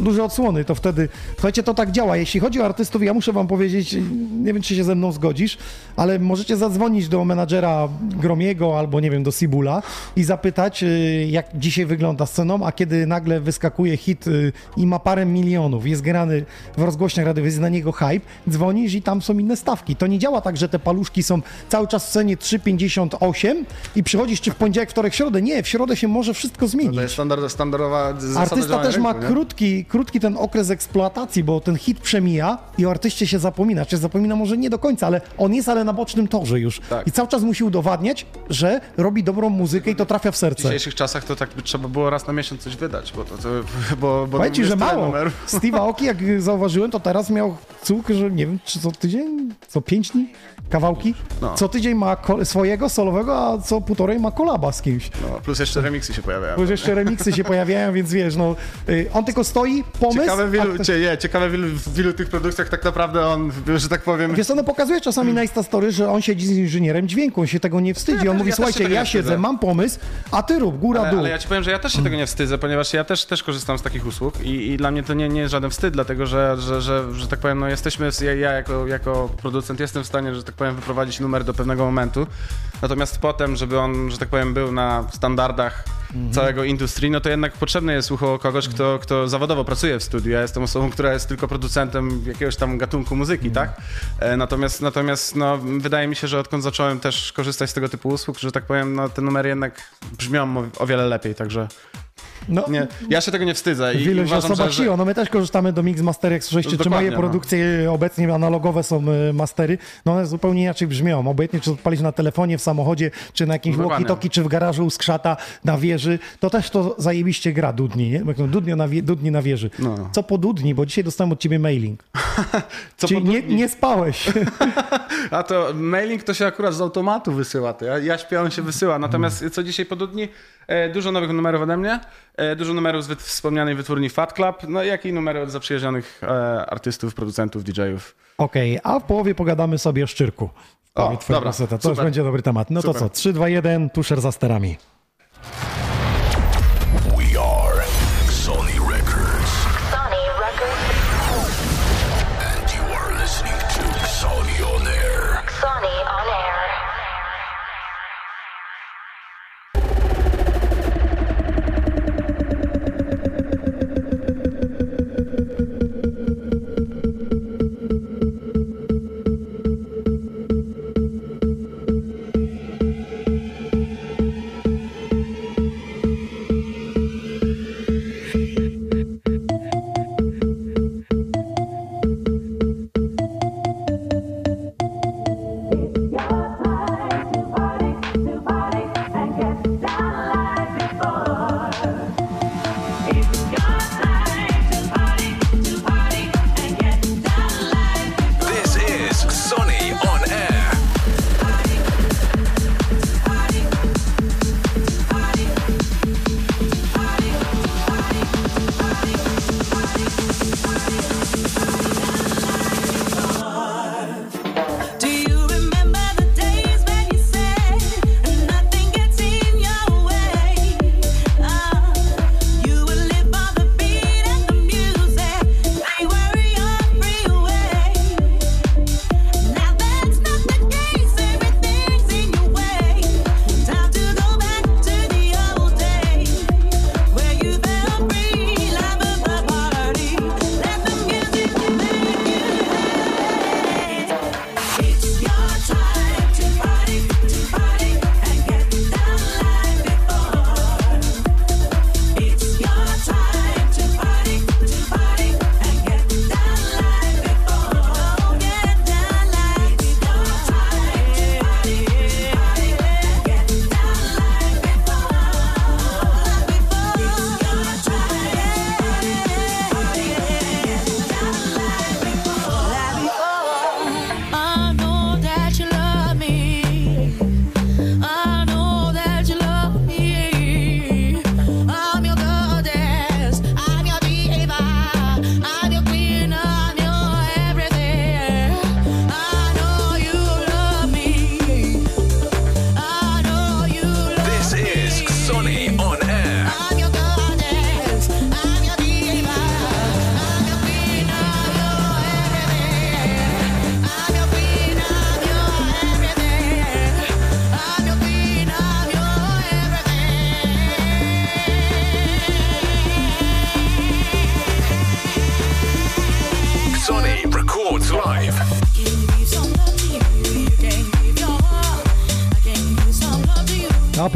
duże odsłony, to wtedy, słuchajcie, to tak działa. Jeśli chodzi o artystów, ja muszę wam powiedzieć, nie wiem, czy się ze mną zgodzisz, ale możecie zadzwonić do menadżera Gromiego albo, nie wiem, do Sibula i zapytać, y, jak dzisiaj wygląda sceną, a kiedy nagle wyskakuje hit y, i ma parę milionów, jest grany w rozgłośniach radiowych, jest na niego hype, dzwonisz i tam są inne stawki. To nie działa tak, że te paluszki są cały czas w cenie 3,58 i przychodzisz czy w poniedziałek, wtorek, środę. Nie, w środę się może wszystko zmienić. To jest standard, standardowa zasada Artysta też ma rynku, krótki, krótki ten okres eksploatacji, bo ten hit przemija i o artyście się zapomina. Czy zapomina może nie do końca, ale on jest ale na bocznym torze już. Tak. I cały czas musi udowadniać, że robi dobrą muzykę i to trafia w W serce. dzisiejszych czasach to tak by trzeba było raz na miesiąc coś wydać, bo to, to bo, bo jest że mało. numerów. Steve Aoki, jak zauważyłem, to teraz miał cuk, że nie wiem, czy co tydzień, co pięć dni, kawałki. No. Co tydzień ma swojego solowego, a co półtorej ma kolaba z kimś. No, plus jeszcze remiksy się pojawiają. Bo już jeszcze remiksy się pojawiają, więc wiesz, no, y, on tylko stoi, pomysł... Ciekawe w a cie, ciekawe w ilu, w ilu tych produkcjach tak naprawdę on, że tak powiem... Wiesz co, no pokazuje czasami na Instastory, że on siedzi z inżynierem dźwięku, on się tego nie wstydzi. Ja on też- mówi, ja słuchajcie, ja siedzę, wstydzę. mam pomysł, a ty rób, góra, Ale, dół. ale ja ci powiem, że ja też się tego nie wstydzę, ponieważ ja też, też korzystam z takich usług i, i dla mnie to nie, nie jest żaden wstyd, dlatego że, że, że, że tak powiem, no jesteśmy, ja, ja jako, jako producent jestem w stanie, że tak powiem, wyprowadzić numer do pewnego momentu, natomiast potem, żeby on, że tak powiem, był na standardach całego industrii, no to jednak potrzebne jest ucho kogoś, kto, kto zawodowo pracuje w studiu. Ja jestem osobą, która jest tylko producentem jakiegoś tam gatunku muzyki, tak? E, Natomiast, natomiast no, wydaje mi się, że odkąd zacząłem też korzystać z tego typu usług, że tak powiem, no, te numery jednak brzmią o wiele lepiej, także no, nie, ja się tego nie wstydzę i, Wielu uważam, osoba że. No my też korzystamy do Mix Master, jak słyszeliście, czy moje no. produkcje obecnie analogowe są y, mastery, no one zupełnie inaczej brzmią. Obojętnie, czy odpalisz na telefonie, w samochodzie, czy na jakimś walkie-talkie, czy w garażu u skrzata na wieży, to też to zajebiście gra Dudni, nie? No, Dudni na, wie, Dudni na wieży. No. Co po Dudni, bo dzisiaj dostałem od ciebie mailing. [laughs] co Czyli nie, nie spałeś. [laughs] A to mailing to się akurat z automatu wysyła, to ja, ja on się wysyła. Natomiast co dzisiaj po dni? E, dużo nowych numerów ode mnie, dużo numerów z wspomnianej wytwórni Fat Club, no jak i numery od zaprzyjaźnionych e, artystów, producentów, DJ-ów. Okej, a w połowie pogadamy sobie o szczyrku. O, dobra. To już super. będzie dobry temat. No to Super. co, 3, 2, 1, tuszer za sterami.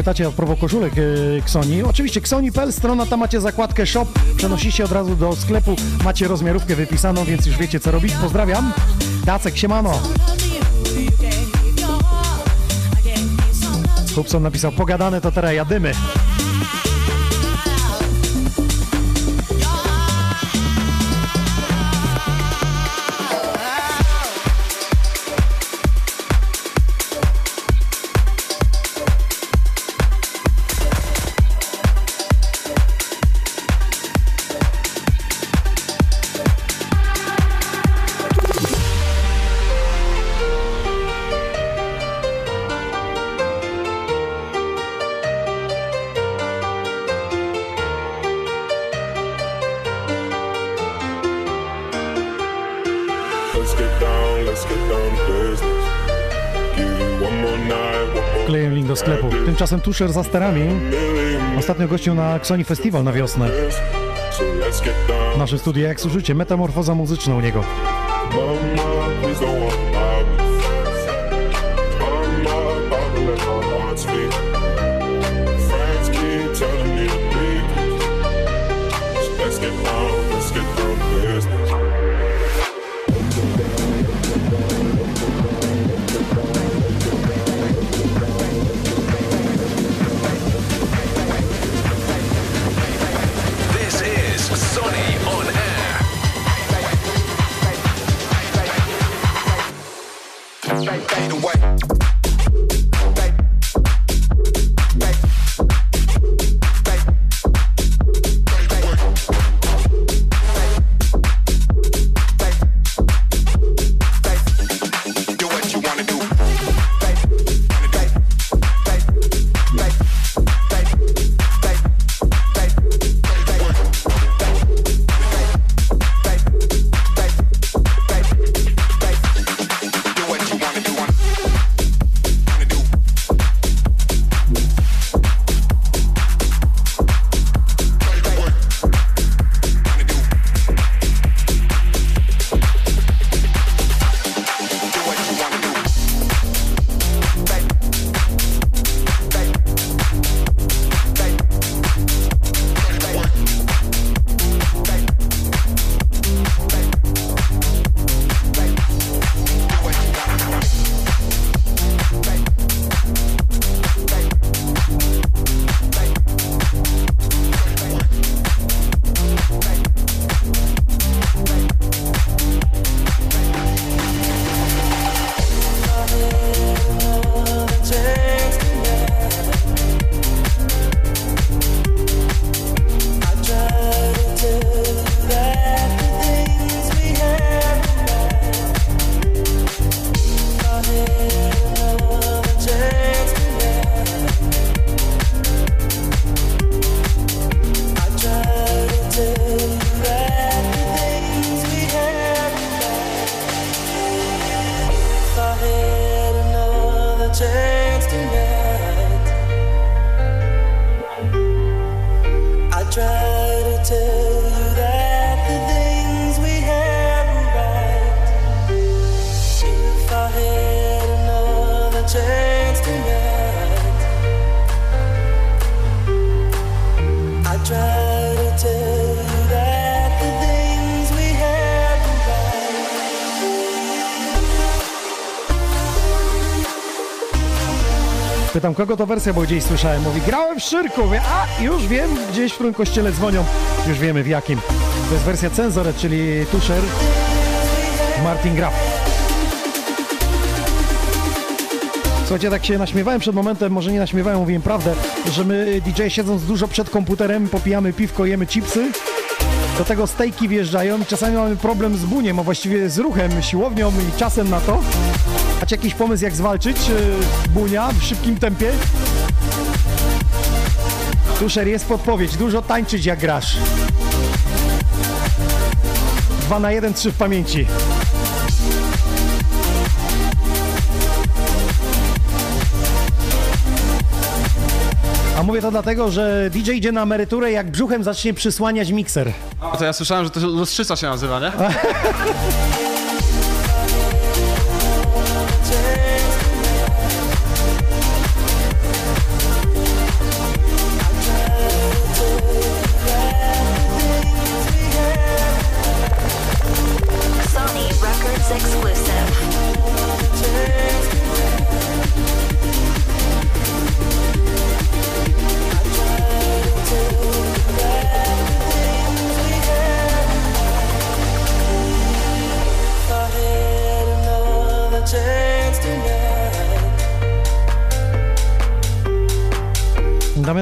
A pytacie a propos koszulek Xoni. Oczywiście Xoni.pl, strona, tam macie zakładkę shop, przenosicie od razu do sklepu, macie rozmiarówkę wypisaną, więc już wiecie co robić. Pozdrawiam. Dacek, siemano. Hubson napisał, pogadane to teraz jadymy. Tymczasem Tusher za million Ostatnio gościł na Xoni Festival na wiosnę. W naszym studiu jak służycie, metamorfoza muzyczna u niego. Kogo to wersja, bo gdzieś słyszałem. Mówi, grałem w Szyrku. Mówię, a, już wiem, gdzieś w którym kościele dzwonią. Już wiemy w jakim. To jest wersja Cenzoret, czyli Tusher Martin Graf. Słuchajcie, tak się naśmiewałem przed momentem, może nie naśmiewałem, mówiłem prawdę, że my DJ siedząc dużo przed komputerem, popijamy piwko, jemy chipsy, do tego stejki wjeżdżają i czasami mamy problem z buniem, a właściwie z ruchem, siłownią i czasem na to. Macie jakiś pomysł, jak zwalczyć yy, bunia w szybkim tempie? Tuszer, jest podpowiedź. Dużo tańczyć, jak grasz. Dwa na jeden, trzy w pamięci. A mówię to dlatego, że DJ idzie na emeryturę, jak brzuchem zacznie przysłaniać mikser. A to ja słyszałem, że to lustrzyca się nazywa, nie? [laughs]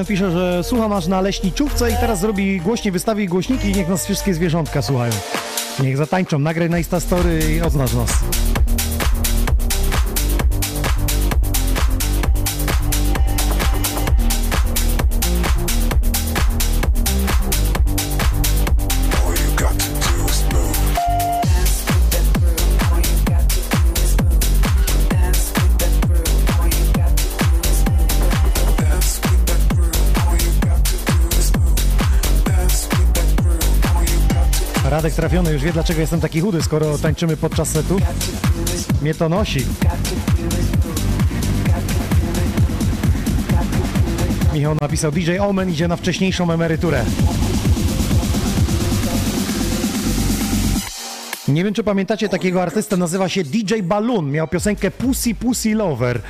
pisze, że słucha nas na leśniczówce i teraz zrobi głośniej, wystawi głośniki i niech nas wszystkie zwierzątka słuchają. Niech zatańczą, nagraj na Instastory i oznacz nas. Trafiony już wie, dlaczego jestem taki chudy, skoro tańczymy podczas setu. Mnie to nosi. Michał napisał, DJ Omen idzie na wcześniejszą emeryturę. Nie wiem, czy pamiętacie takiego artystę, nazywa się DJ Balloon. Miał piosenkę Pussy Pussy Lover.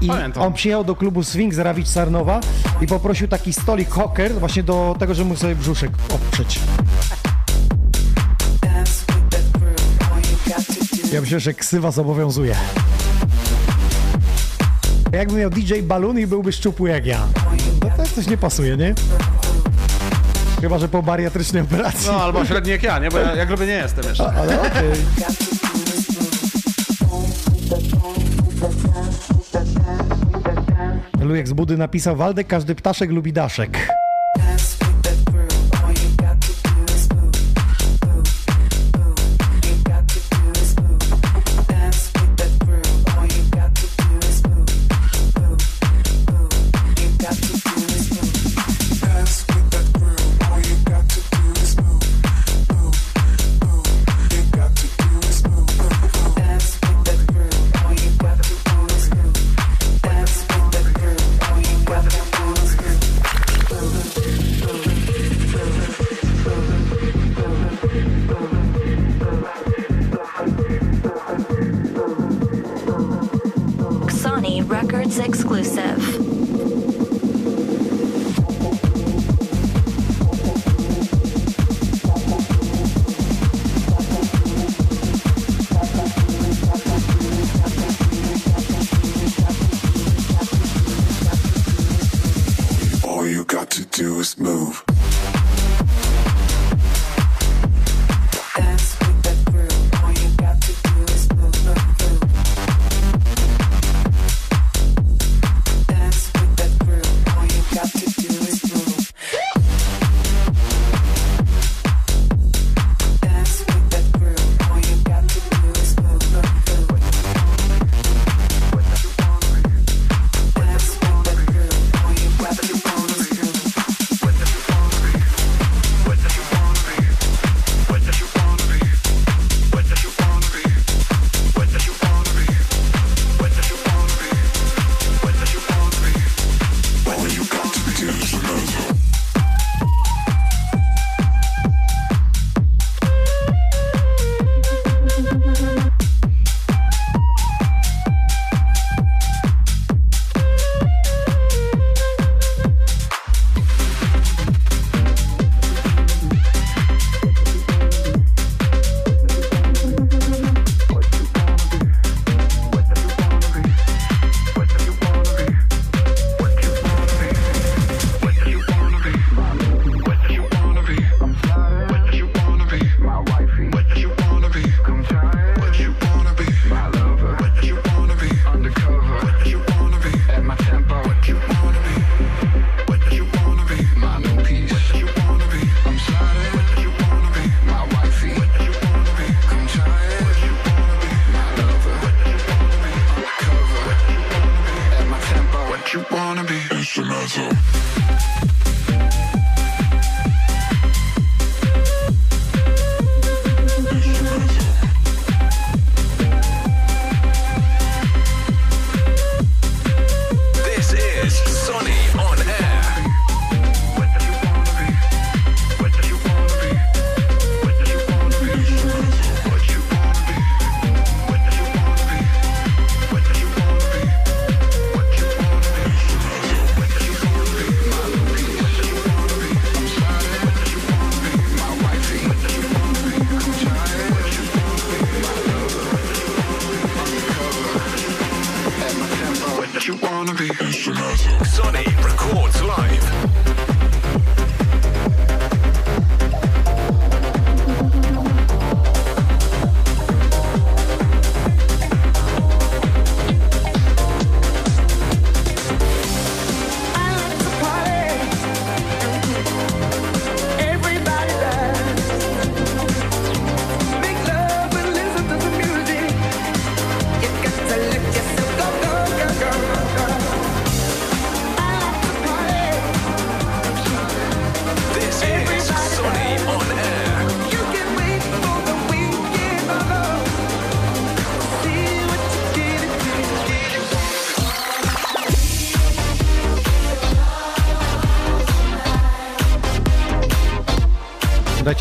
I Pamiętam. on przyjechał do klubu Swing z Rawicz Sarnowa i poprosił taki stolik hocker właśnie do tego, żeby mógł sobie brzuszek oprzeć. Ja myślę, że ksywa zobowiązuje. Jakby miał DJ Balloon i byłby szczupły jak ja. No to coś nie pasuje, nie? Chyba, że po bariatrycznej operacji. No albo średni jak ja, nie? Bo ja, ja gruby nie jestem jeszcze. Ale okej. Lujek z Budy napisał, Waldek, każdy ptaszek lubi daszek.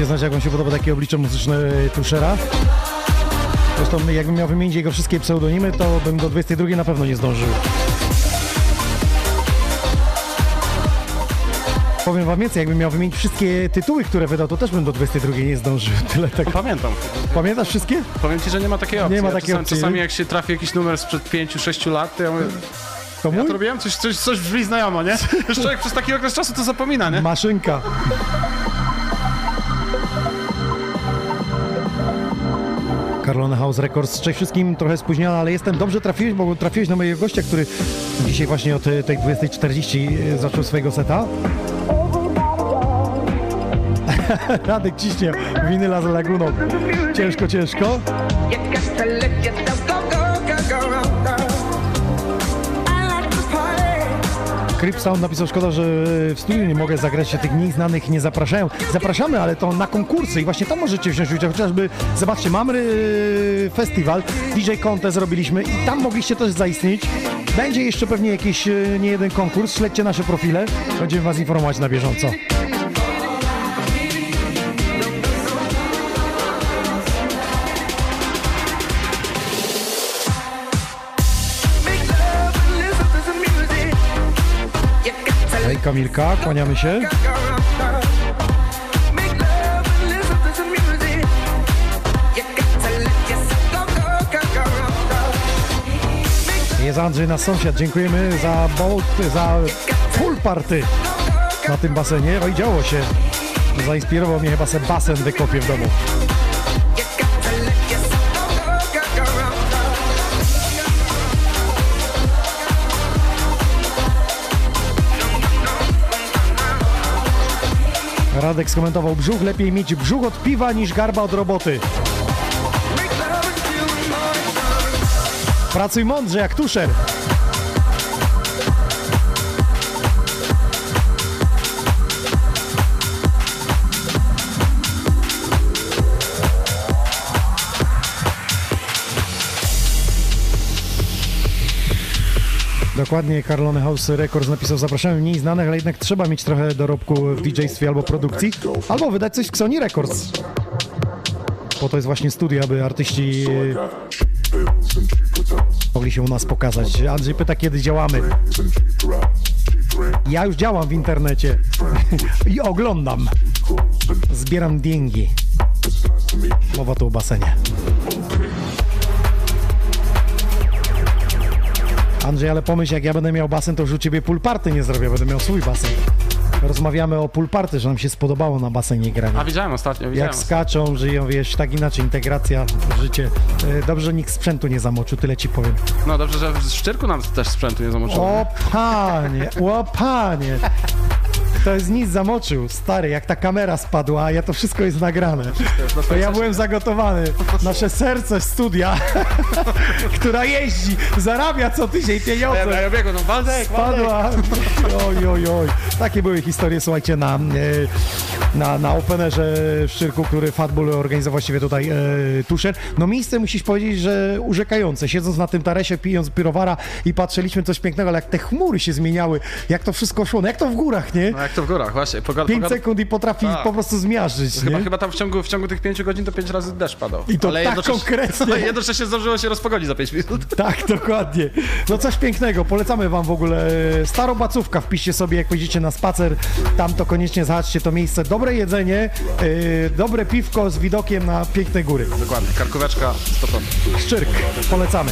Dajcie znać, jak wam się podoba takie oblicze muzyczne Tuszera. Zresztą jakbym miał wymienić jego wszystkie pseudonimy, to bym do 22 na pewno nie zdążył. Powiem wam więcej, jakbym miał wymienić wszystkie tytuły, które wydał, to też bym do 22 nie zdążył. [laughs] Tyle tak. Pamiętam. Pamiętasz wszystkie? Powiem ci, że nie ma takiej opcji. Nie ma Ja takiej czasami, opcji, Czasami jak się trafi jakiś numer sprzed 5-6 lat, to ja mówię, To ja to robiłem? Coś, coś, coś brzmi znajomo, nie? [laughs] Już człowiek przez taki okres czasu to zapomina, nie? Maszynka. Carlone House Records. Cześć wszystkim, trochę spóźniona, ale jestem. Dobrze trafiłeś, bo trafiłeś na mojego gościa, który dzisiaj właśnie od e, tej 20.40 zaczął swojego seta. [laughs] Radek ciśnie winyla z laguną. Ciężko, ciężko. Crip Sound napisał, szkoda, że w studiu nie mogę zagrać, się tych mniej znanych nie zapraszają. Zapraszamy, ale to na konkursy i właśnie tam możecie wziąć udział. Chociażby, zobaczcie, mamy festiwal, DJ Contest zrobiliśmy i tam mogliście też zaistnieć. Będzie jeszcze pewnie jakiś yy, nie jeden konkurs, śledźcie nasze profile, będziemy was informować na bieżąco. Go, go, go. Jest Andrzej, nasz sąsiad, dziękujemy za bolt, za full party na tym basenie. Oj, działo się. Zainspirował mnie chyba se basen wykopię w domu. Radek skomentował brzuch, lepiej mieć brzuch od piwa niż garba od roboty. Pracuj mądrze jak tuszer. Dokładnie, Carlone House Records napisał, zapraszamy mniej znanych, ale jednak trzeba mieć trochę dorobku w DJ-stwie albo produkcji, albo wydać coś w Sony Records. Po to jest właśnie studio, aby artyści mogli się u nas pokazać. Andrzej pyta, kiedy działamy. Ja już działam w internecie [laughs] i oglądam. Zbieram dingi. Mowa tu o basenie. Andrzej, ale pomyśl, jak ja będę miał basen, to już u ciebie pool party nie zrobię, będę miał swój basen. Rozmawiamy o pool party, że nam się spodobało na basenie granie. A widziałem ostatnio, widziałem. Jak skaczą, żyją, wiesz, tak inaczej, integracja w życie. E, Dobrze, że nikt sprzętu nie zamoczył, tyle ci powiem. No dobrze, że w Szczyrku nam też sprzętu nie zamoczyło. O panie, o panie. To jest nic zamoczył, stary, jak ta kamera spadła, a ja to wszystko jest nagrane. To ja byłem zagotowany. Nasze serce studia, [laughs] która jeździ, zarabia co tydzień pieniądze. Ja biegł, no Waldek, Spadła. Oj, oj, oj. Takie były historie, słuchajcie, na, e, na, na Openerze w Szczyrku, który Fatbull organizował właściwie tutaj e, Tuszer. No miejsce musisz powiedzieć, że urzekające. Siedząc na tym taresie, pijąc pyrowara i patrzyliśmy coś pięknego, ale jak te chmury się zmieniały, jak to wszystko szło, no jak to w górach, nie? No jak to w górach, właśnie. Pogoda, 5 pogoda, sekund i potrafi Tak. po prostu zmiażdżyć, Chyba, chyba tam w ciągu, w ciągu tych 5 godzin to 5 razy deszcz padał. I to Ale tak jednocześnie- konkretnie. [laughs] jednocześnie zdążyło się rozpogodzić za 5 minut. [laughs] Tak, dokładnie. No coś pięknego. Polecamy wam w ogóle Starobacówka. Wpiszcie sobie, jak pójdziecie na spacer. Tam to koniecznie zahaczcie to miejsce. Dobre jedzenie, yy, dobre piwko z widokiem na piękne góry. Dokładnie, karkóweczka 100%. Szczyrk. Polecamy.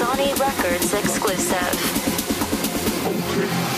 Sony Records exclusive. Sony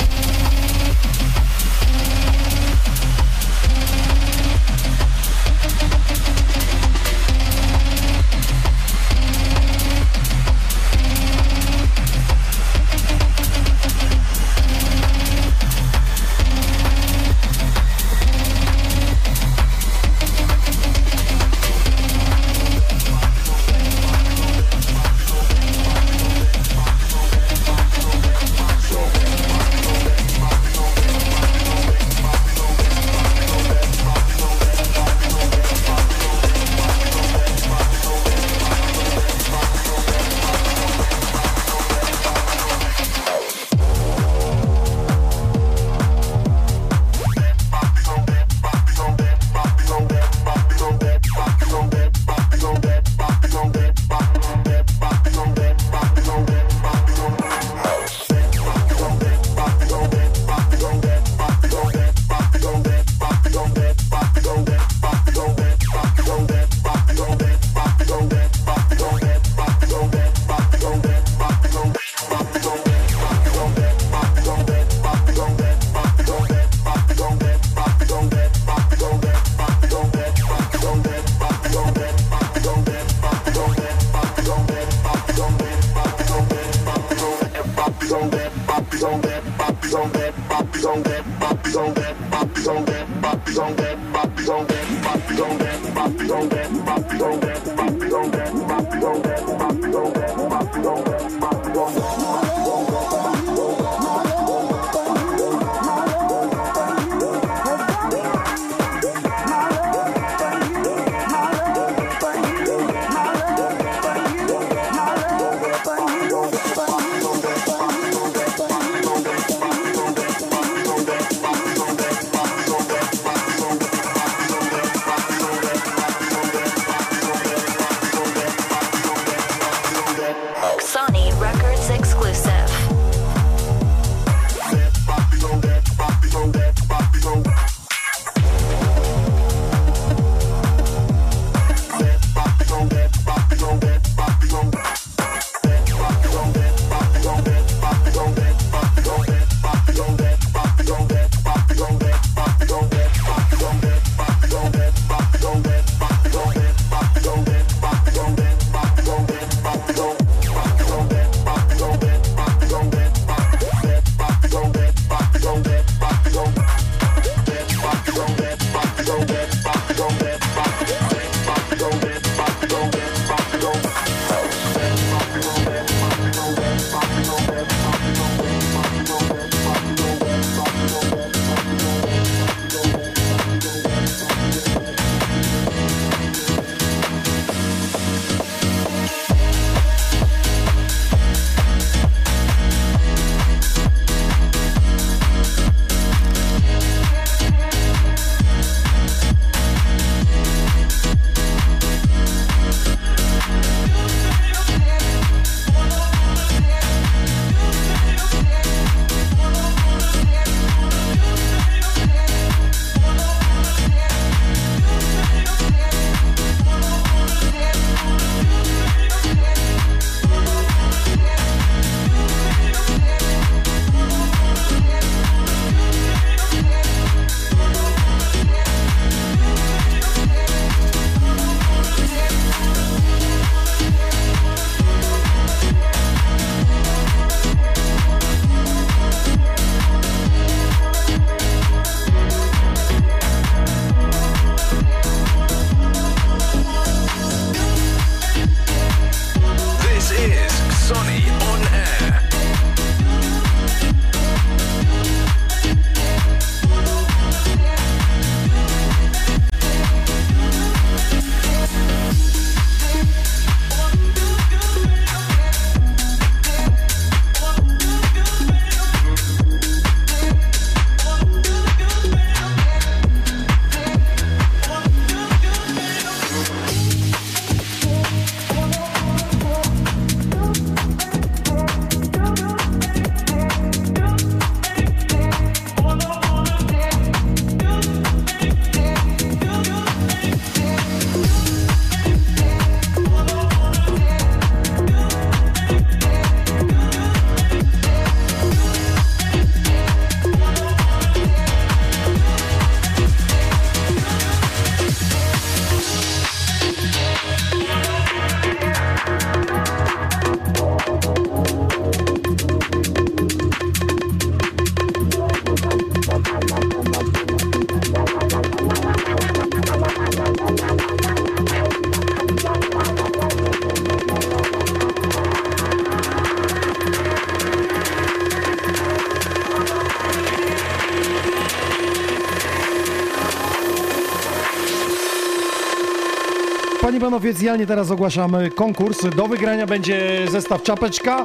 panowie, oficjalnie teraz ogłaszamy konkurs. Do wygrania będzie zestaw czapeczka,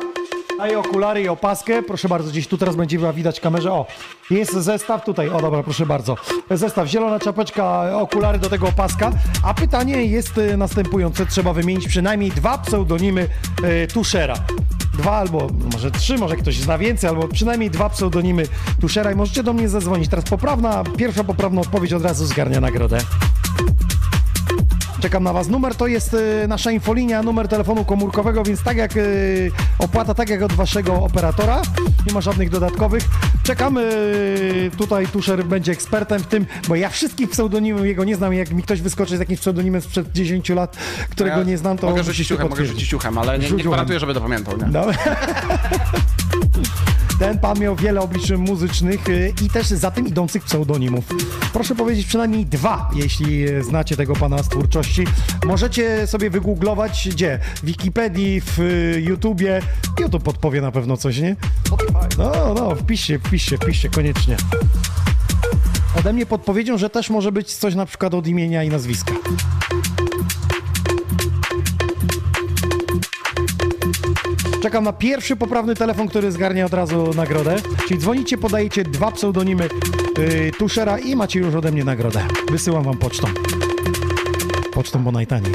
a i okulary i opaskę. Proszę bardzo, gdzieś tu teraz będzie widać kamerze. O, jest zestaw tutaj. O, dobra, proszę bardzo. Zestaw, zielona czapeczka, okulary do tego opaska. A pytanie jest e, następujące. Trzeba wymienić przynajmniej dwa pseudonimy e, Tuszera. Dwa albo może trzy, może ktoś zna więcej, albo przynajmniej dwa pseudonimy Tuszera i możecie do mnie zadzwonić. Teraz poprawna, pierwsza poprawna odpowiedź od razu zgarnia nagrodę. Czekam na Was. Numer to jest y, nasza infolinia, numer telefonu komórkowego, więc tak jak y, opłata, tak jak od Waszego operatora. Nie ma żadnych dodatkowych. Czekamy. y, Tutaj Tuszer będzie ekspertem w tym, bo ja wszystkich pseudonimów jego nie znam. Jak mi ktoś wyskoczy z jakimś pseudonimem sprzed 10 lat, którego Ja nie znam, to Mogę rzucić uchem, mogę rzucić uchem, ale nie, nie gwarantuję, że będę pamiętał, nie? No. [laughs] Ten pan miał wiele obliczy muzycznych y, i też za tym idących pseudonimów. Proszę powiedzieć przynajmniej dwa, jeśli y, znacie tego pana z twórczości. Możecie sobie wygooglować gdzie? W Wikipedii, w y, YouTubie. YouTube podpowie na pewno coś, nie? No, no, wpiszcie, wpiszcie, wpiszcie, koniecznie. Ode mnie podpowiedzią, że też może być coś na przykład od imienia i nazwiska. Czekam na pierwszy poprawny telefon, który zgarnia od razu nagrodę. Czyli dzwonicie, podajecie dwa pseudonimy yy, Tuszera i macie już ode mnie nagrodę. Wysyłam wam pocztą. Pocztą, bo najtaniej.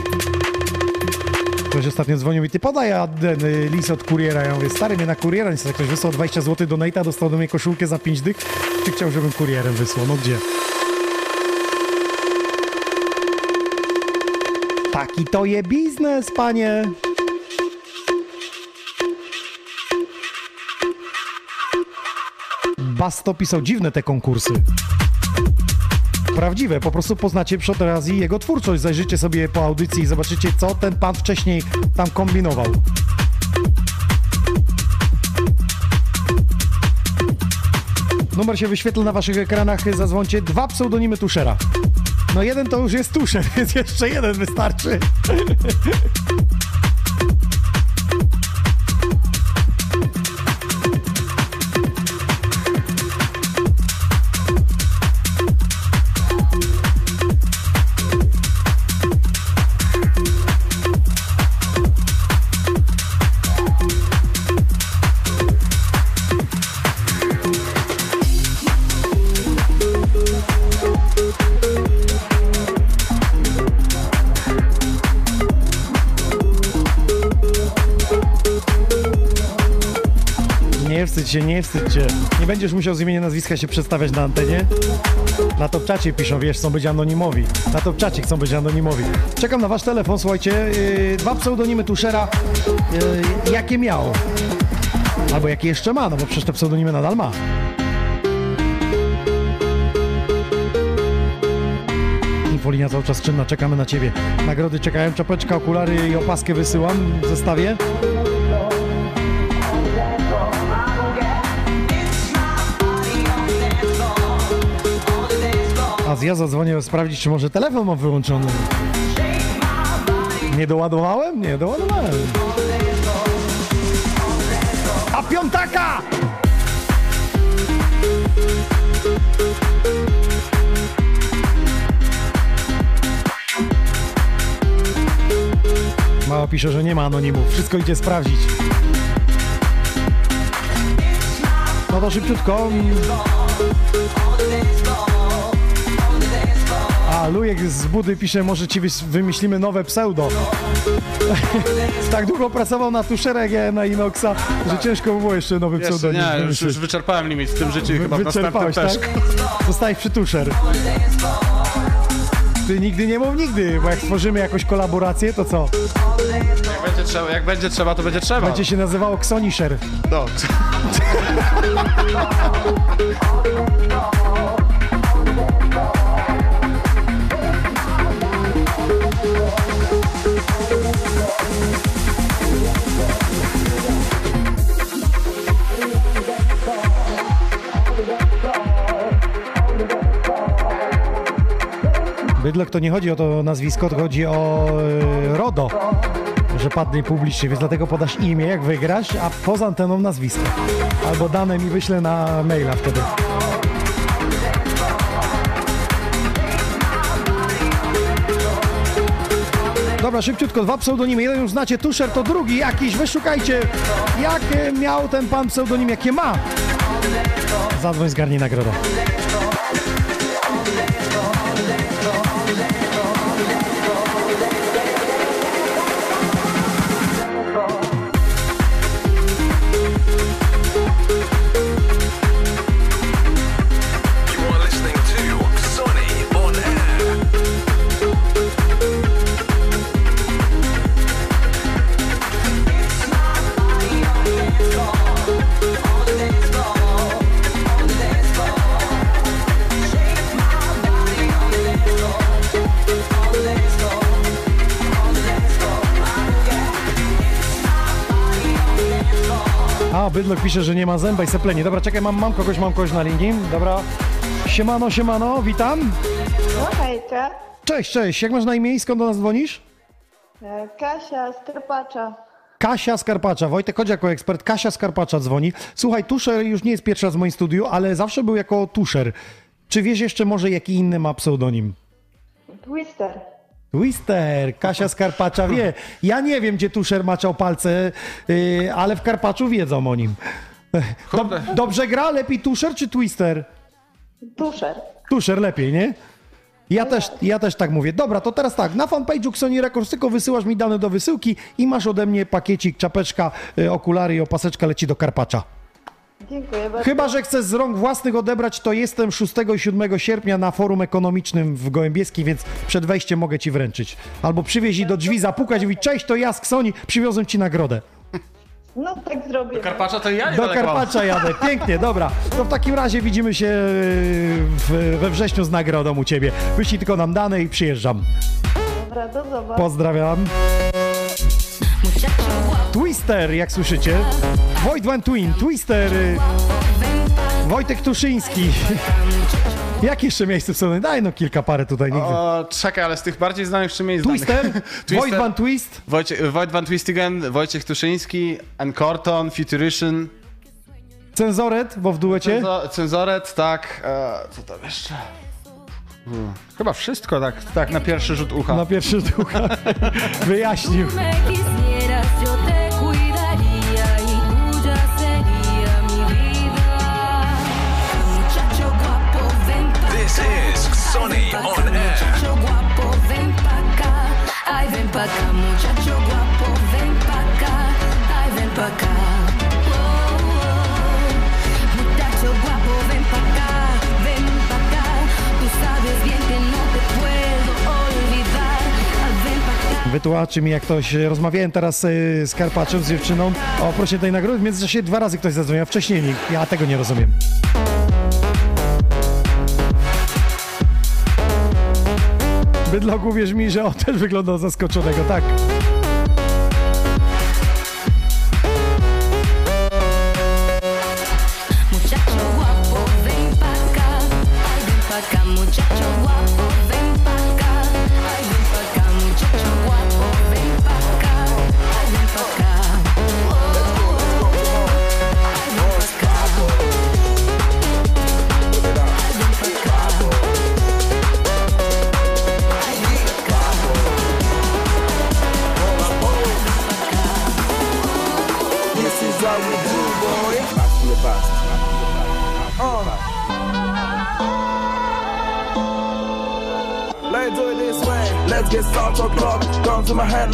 Ktoś ostatnio dzwonił i ty podaj ten y, list od kuriera. Ja mówię, stary, mnie na kuriera niestety ktoś wysłał 20 zł do Nate'a, dostał do mnie koszulkę za 5 dych. Ty chciał, żebym kurierem wysłał. No gdzie? Taki to je biznes, panie. Basto pisał dziwne te konkursy. Prawdziwe, po prostu poznacie przy okazji jego twórczość. Zajrzycie sobie po audycji i zobaczycie, co ten pan wcześniej tam kombinował. Numer się wyświetla na waszych ekranach, zadzwońcie dwa pseudonimy Tuszera. No jeden to już jest Tuszer, [laughs] więc jeszcze jeden wystarczy. Się, nie wstydź się. Nie będziesz musiał z imienia nazwiska się przedstawiać na antenie. Na topczacie piszą, wiesz, chcą być anonimowi. Na topczacie chcą być anonimowi. Czekam na wasz telefon, słuchajcie. Yy, dwa pseudonimy Tuszera. Yy, jakie miał? Albo jakie jeszcze ma, no bo przecież te pseudonimy nadal ma. Infolinia cały czas czynna, czekamy na ciebie. Nagrody czekają, czapeczka, okulary i opaskę wysyłam w zestawie. Ja zadzwonię sprawdzić, czy może telefon mam wyłączony. Nie doładowałem? Nie doładowałem. A piątaka! Mała pisze, że nie ma anonimów. Wszystko idzie sprawdzić. No to szybciutko. A Lujek z Budy pisze, może ci wymyślimy nowe pseudo. [laughs] tak długo pracował na ja na Inoxa, że ciężko by było jeszcze nowy Jeszcze pseudonim nie, już, już wyczerpałem limit w tym życiu i chyba Wyczerpałeś, tak? Zostałeś przy Tuszer. Ty nigdy nie mów nigdy, bo jak stworzymy jakąś kolaborację, to co? Jak będzie trzeba, jak będzie trzeba to będzie trzeba. Będzie się nazywało Xonisher. No. [laughs] Bydlok to nie chodzi o to nazwisko, to chodzi o e, RODO, że padnie publicznie, więc dlatego podasz imię, jak wygrasz, a poza anteną nazwisko. Albo dane mi wyślę na maila wtedy. Dobra, szybciutko, dwa pseudonimy. Jeden już znacie, Tusher to drugi jakiś. Wyszukajcie, jakie miał ten pan pseudonim, jakie ma. Zadzwoń, zgarnij nagrodę. Bydlok pisze, że nie ma zęba i seplenie. Dobra, czekaj, mam, mam kogoś, mam kogoś na linii. Dobra. Siemano, siemano, witam. No hejka, Cześć, cześć. Jak masz na imię i skąd do nas dzwonisz? E, Kasia z Karpacza. Kasia Skarpacza. Wojtek, chodź jako ekspert. Kasia Skarpacza dzwoni. Słuchaj, Tuszer już nie jest pierwszy raz w moim studiu, ale zawsze był jako Tuszer. Czy wiesz jeszcze może, jaki inny ma pseudonim? Twister. Twister, Kasia Skarpacza wie. Ja nie wiem, gdzie Tuszer maczał palce, yy, ale w Karpaczu wiedzą o nim. Dob dobrze gra? Lepiej Tuszer czy Twister? Tuszer. Tuszer lepiej, nie? Ja też, ja też tak mówię. Dobra, to teraz tak, na fanpage'u Xoni Records tylko wysyłasz mi dane do wysyłki i masz ode mnie pakiecik, czapeczka, y, okulary i opaseczka leci do Karpacza. Dziękuję bardzo. Chyba, że chcesz z rąk własnych odebrać, to jestem 6 i 7 sierpnia na forum ekonomicznym w Gołębieskiej, więc przed wejściem mogę ci wręczyć. Albo przywieźć i do drzwi, zapukać i mówić, cześć, to ja z Ksoni, przywiozłem ci nagrodę. No tak zrobię. Karpacza to ja nie Do. Karpacza jadę, pięknie, dobra. To w takim razie widzimy się y, w, we wrześniu z nagrodą u ciebie. Wyślij tylko nam dane i przyjeżdżam. Dobra, do zobaczenia. Pozdrawiam. Twister, jak słyszycie. Wojt One Twin, Twister. y, Wojtek Tuszyński. [laughs] Jak jeszcze miejsce w sobie? Daj no kilka parę tutaj. Nigdy. O, czekaj, ale z tych bardziej znanych jeszcze miejsc Twister, znanych. [laughs] Wojt Van Twist, Wojcie, Wojt Van Twistigen, Wojciech Tuszyński, N. Corton, Futuration, Cenzoret, bo w duecie. Cenzo- Cenzoret, tak. E, co tam jeszcze? Hmm. Chyba wszystko, tak, tak na pierwszy rzut ucha. Na pierwszy ducha [laughs] wyjaśnił. Ven muchacho guapo, ven. Ay, ven mi, jak ktoś. Rozmawiałem teraz y, z Karpaczem, z dziewczyną o prosie tej nagrody. W międzyczasie dwa razy ktoś zadzwonił, a wcześniej nikt. Ja tego nie rozumiem. Bydlok, uwierz mi, że on też wyglądał zaskoczonego, tak.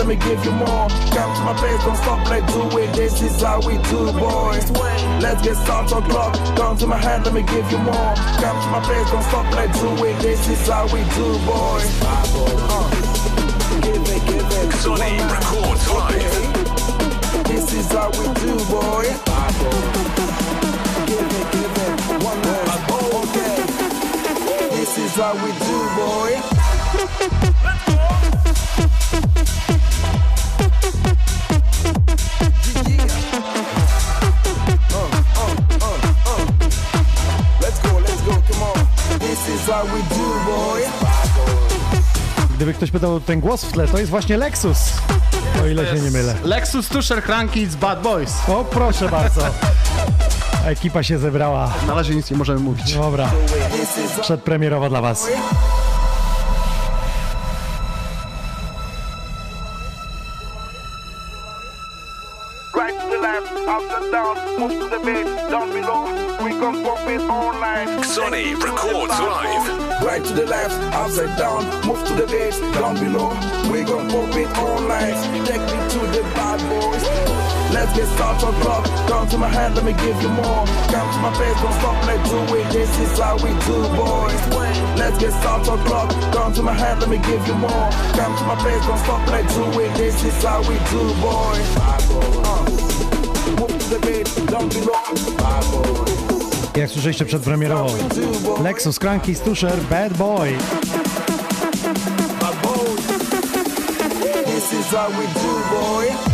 To my hand, let me give you more. Come to my place, don't stop, let's do it. This is how we do, boys. Let's get started your clock. Come to my hand, let me give you more. Come to my place, don't stop, let's do it. This is how we do, boys. Uh. Give it, give it. Sonny records live. This is how we do, boy. Give it, give it. One more. Okay. This is how we do, boy. Let's Gdyby ktoś pytał ten głos w tle, to jest właśnie Lexus. O ile się nie mylę. Lexus Tusher Cranky z Bad Boys. O, proszę bardzo. Ekipa się zebrała. Na razie nic nie możemy mówić. Dobra, przedpremierowa dla was. The left, up and down, move to the beat, down below. We gon' pop it all night. Sony records live. Right to the left, upside down, move to the beat, down below. We gon' pop it all night. Take me to the bad boys. Let's get started on clock. Come to my hand, let me give you more. Come to my face, don't stop, let's do it. This is how we do, boys. Let's get started on clock. Come to my hand, let me give you more. Come to my face, don't stop, let's do it. This is how we do, boys. Jak słyszeliście przed premierą, Lexus, Cranky, Stusher, Bad Boy. This is how we do, boy.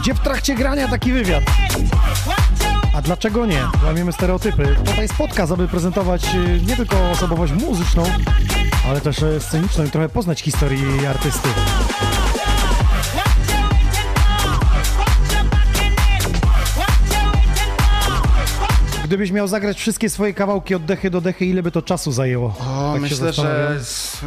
Gdzie w trakcie grania taki wywiad? A dlaczego nie? Łamiemy stereotypy. Tutaj jest podcast, aby prezentować y, nie tylko osobowość muzyczną, ale też y, sceniczną i trochę poznać historii artysty. Gdybyś miał zagrać wszystkie swoje kawałki od dechy do dechy, ile by to czasu zajęło? O, Tak myślę, że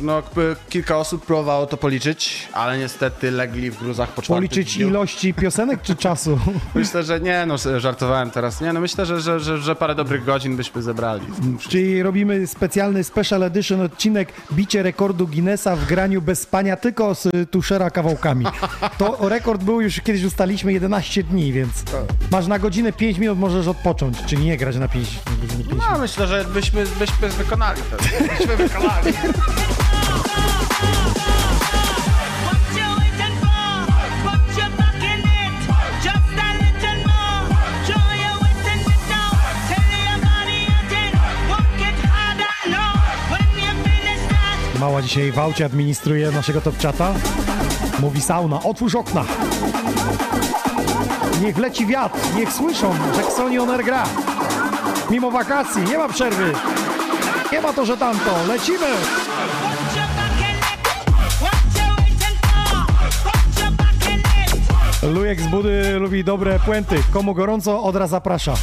no, jakby kilka osób próbowało to policzyć, ale niestety legli w gruzach po czwartym Policzyć dniu. ilości piosenek czy czasu? [laughs] Myślę, że nie, no żartowałem teraz. Nie, no myślę, że, że, że, że parę dobrych godzin byśmy zebrali. Czyli robimy specjalny special edition odcinek bicie rekordu Guinnessa w graniu bez spania tylko z tuszera kawałkami. [laughs] To rekord był już kiedyś ustaliśmy 11 dni, więc masz na godzinę 5 minut możesz odpocząć, czyli nie grać na 5 godziny 5 No myślę, że byśmy, byśmy wykonali to. Byśmy wykonali. [laughs] Mała dzisiaj w aucie administruje naszego top chata. Mówi sauna, otwórz okna. Niech leci wiatr, niech słyszą, Xoni Oner gra. Mimo wakacji, nie ma przerwy. Nie ma to, że tamto, lecimy! Lujek z budy lubi dobre puenty. Komu gorąco, od razu zaprasza.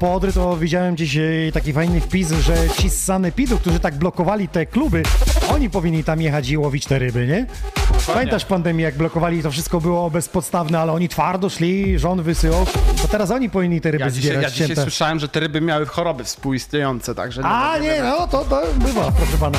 Propos Odry, to widziałem gdzieś e, taki fajny wpis, że ci z Sanepidu, którzy tak blokowali te kluby, oni powinni tam jechać i łowić te ryby, nie? Pamiętasz pandemię, jak blokowali, to wszystko było bezpodstawne, ale oni twardo szli, rząd wysyłał, to teraz oni powinni te ryby Ja dzisiaj, zbierać ja dzisiaj cięte. słyszałem, że te ryby miały choroby współistniejące, także... A wiem, nie, no to, to bywa, proszę pana.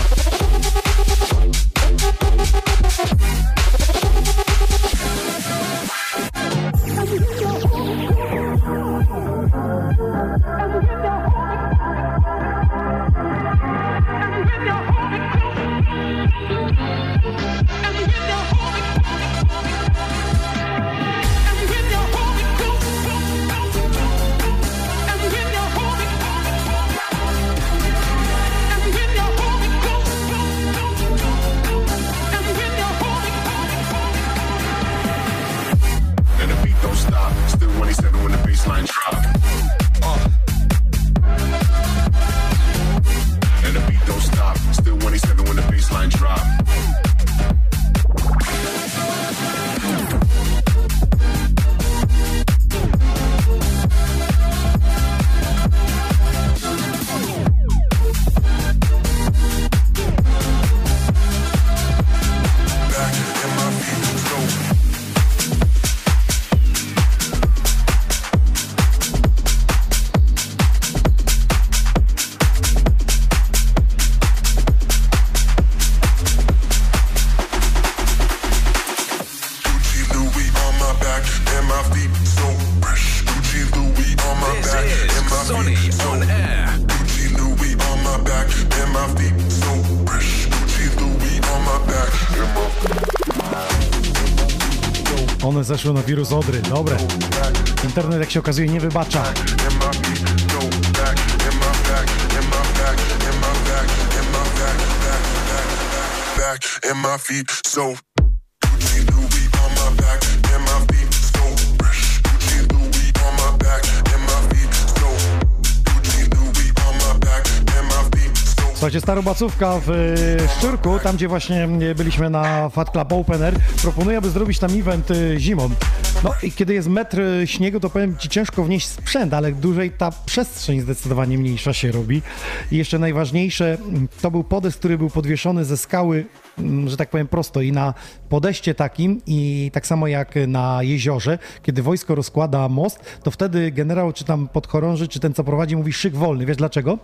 One zeszły na wirus Odry, dobre. Internet, jak się okazuje, nie wybacza. and my feet so Słuchajcie, starobacówka w y, Szczyrku, tam gdzie właśnie y, byliśmy na Fat Club Open Air, proponuję, aby zrobić tam event y, zimą. No i kiedy jest metr śniegu, to powiem Ci ciężko wnieść sprzęt, ale dłużej ta przestrzeń zdecydowanie mniejsza się robi. I jeszcze najważniejsze, to był podest, który był podwieszony ze skały, mm, że tak powiem prosto i na podeście takim i tak samo jak na jeziorze, kiedy wojsko rozkłada most, to wtedy generał czy tam podchorąży, czy ten co prowadzi mówi szyk wolny. Wiesz dlaczego?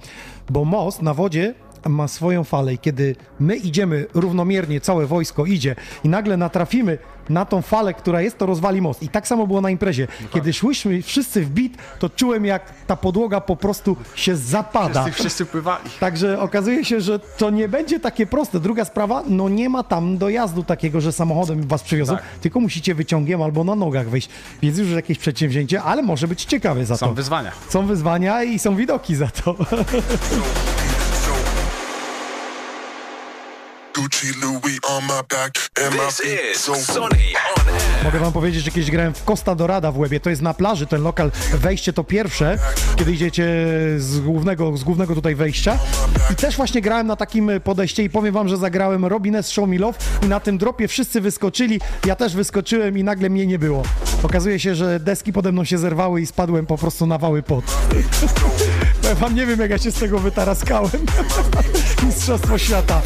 Bo most na wodzie ma swoją falę i kiedy my idziemy równomiernie, całe wojsko idzie i nagle natrafimy na tą falę, która jest, to rozwali most. I tak samo było na imprezie. Kiedy szłyśmy wszyscy w bit, to czułem jak ta podłoga po prostu się zapada. Wszyscy, wszyscy pływali. Także okazuje się, że to nie będzie takie proste. Druga sprawa, no nie ma tam dojazdu takiego, że samochodem was przywiozą, Tak. tylko musicie wyciągiem albo na nogach wejść. Więc już jakieś przedsięwzięcie, ale może być ciekawe za Są to. wyzwania. Są wyzwania i są widoki za to. [laughs] Gucci, Louis on my back, and my This feet is so Sonny on air. Mogę wam powiedzieć, że kiedyś grałem w Costa Dorada w Łebie. To jest na plaży ten lokal. Wejście to pierwsze, kiedy idziecie z głównego, z głównego tutaj wejścia. I też właśnie grałem na takim podejście i powiem wam, że zagrałem Robines Show Me Love i na tym dropie wszyscy wyskoczyli. Ja też wyskoczyłem i nagle mnie nie było. Okazuje się, że deski pode mną się zerwały i spadłem po prostu na wały pot. Powiem [laughs] wam, nie wiem jak ja się z tego wytaraskałem. [laughs] Mistrzostwo świata.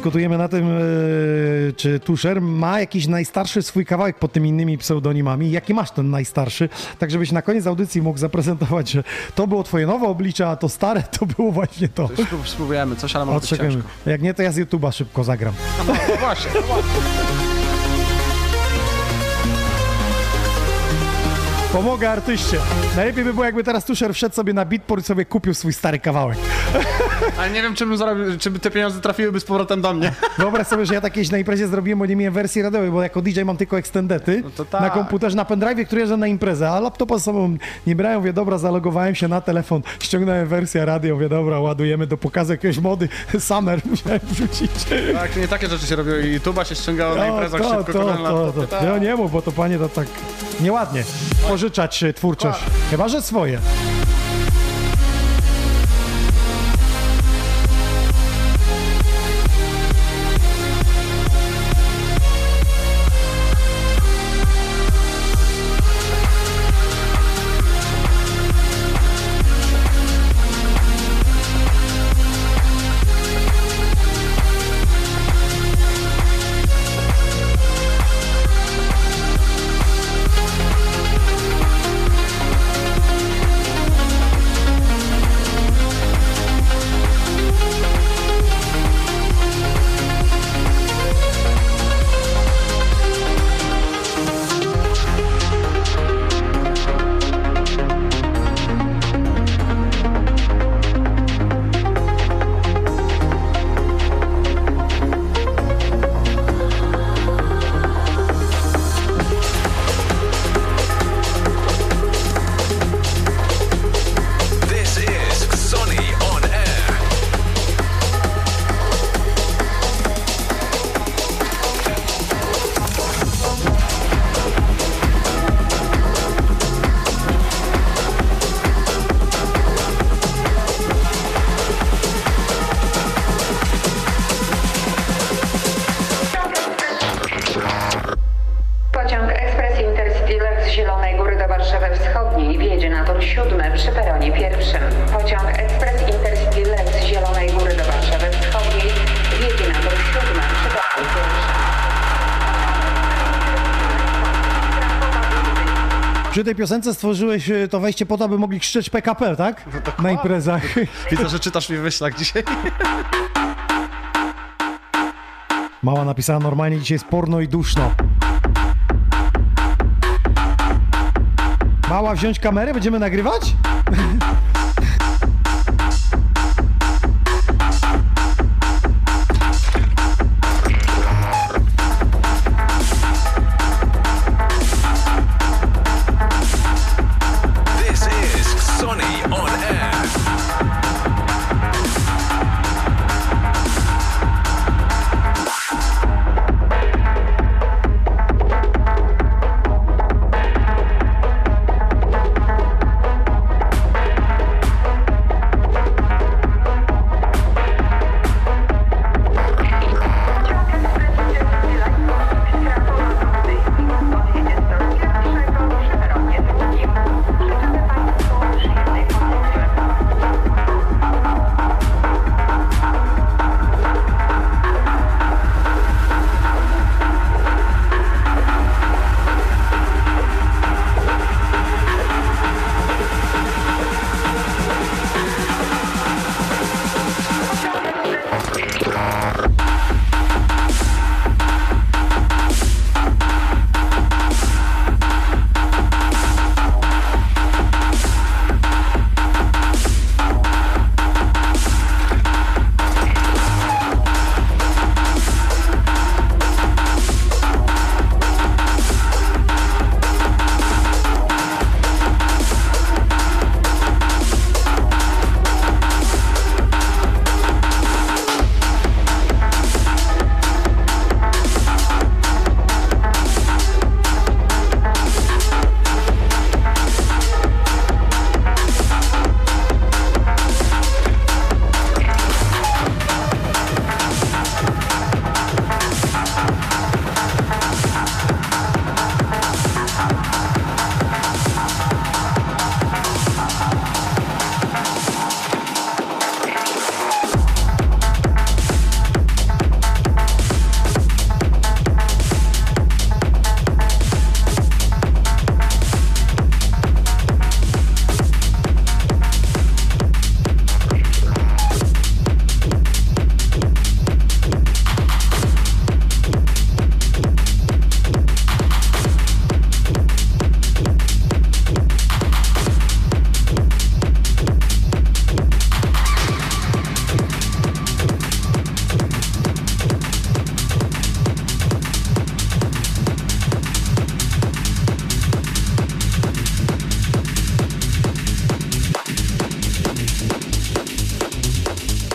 Dyskutujemy na tym, e, czy Tusher ma jakiś najstarszy swój kawałek pod tymi innymi pseudonimami. Jaki masz ten najstarszy? Tak, żebyś na koniec audycji mógł zaprezentować, że to było twoje nowe oblicze, a to stare to było właśnie to. Spróbujemy, coś, ale może. Jak nie, to ja z YouTube'a szybko zagram. No, no właśnie. Pomogę artyście. Najlepiej by było, jakby teraz Tusher wszedł sobie na Beatport i sobie kupił swój stary kawałek. Ale nie wiem, czy bym zarobił, czy by te pieniądze trafiłyby z powrotem do mnie. [laughs] Wyobraź sobie, że ja takieś na imprezie zrobiłem, bo nie miałem wersji radiowej, bo jako DJ mam tylko extendety No tak. na komputerze, na pendrive, który jeżdżę na imprezę, a laptopa ze sobą nie brałem, mówię, dobra, zalogowałem się na telefon, ściągnąłem wersję radio, mówię, dobra, ładujemy do pokazu jakiegoś mody, [laughs] Summer musiałem wrzucić. Tak, nie takie rzeczy się robiło i YouTube'a się ściągało na O, imprezach to, szybko to, to, na to, laptopie. to. Tak. No nie mów, bo to panie to tak nieładnie pożyczać e, twórczość, chyba, że swoje. Tej piosence stworzyłeś e, to wejście po to, aby mogli krzyczeć PKP, tak? Na imprezach. [laughs] Widzę, że czytasz mi w myślach dzisiaj. [laughs] Mała napisała normalnie, dzisiaj jest porno i duszno. Mała, wziąć kamerę? Będziemy nagrywać? [laughs]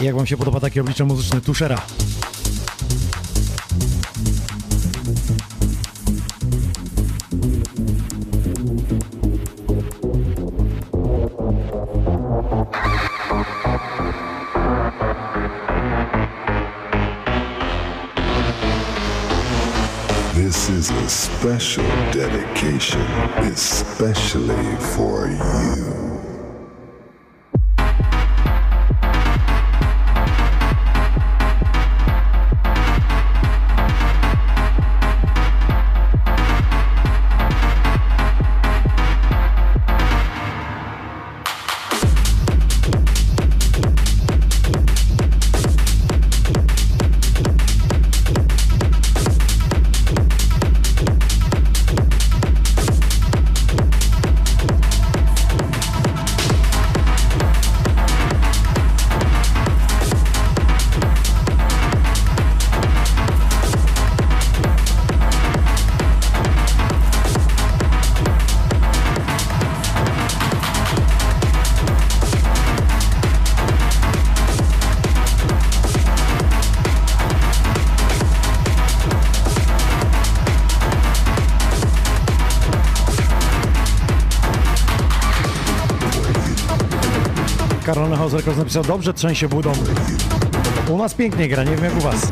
Jak wam się podoba takie oblicze muzyczne Tuszera? This is a special dedication, especially for Records napisał, dobrze trzęsie budą. U nas pięknie gra, nie wiem jak u was.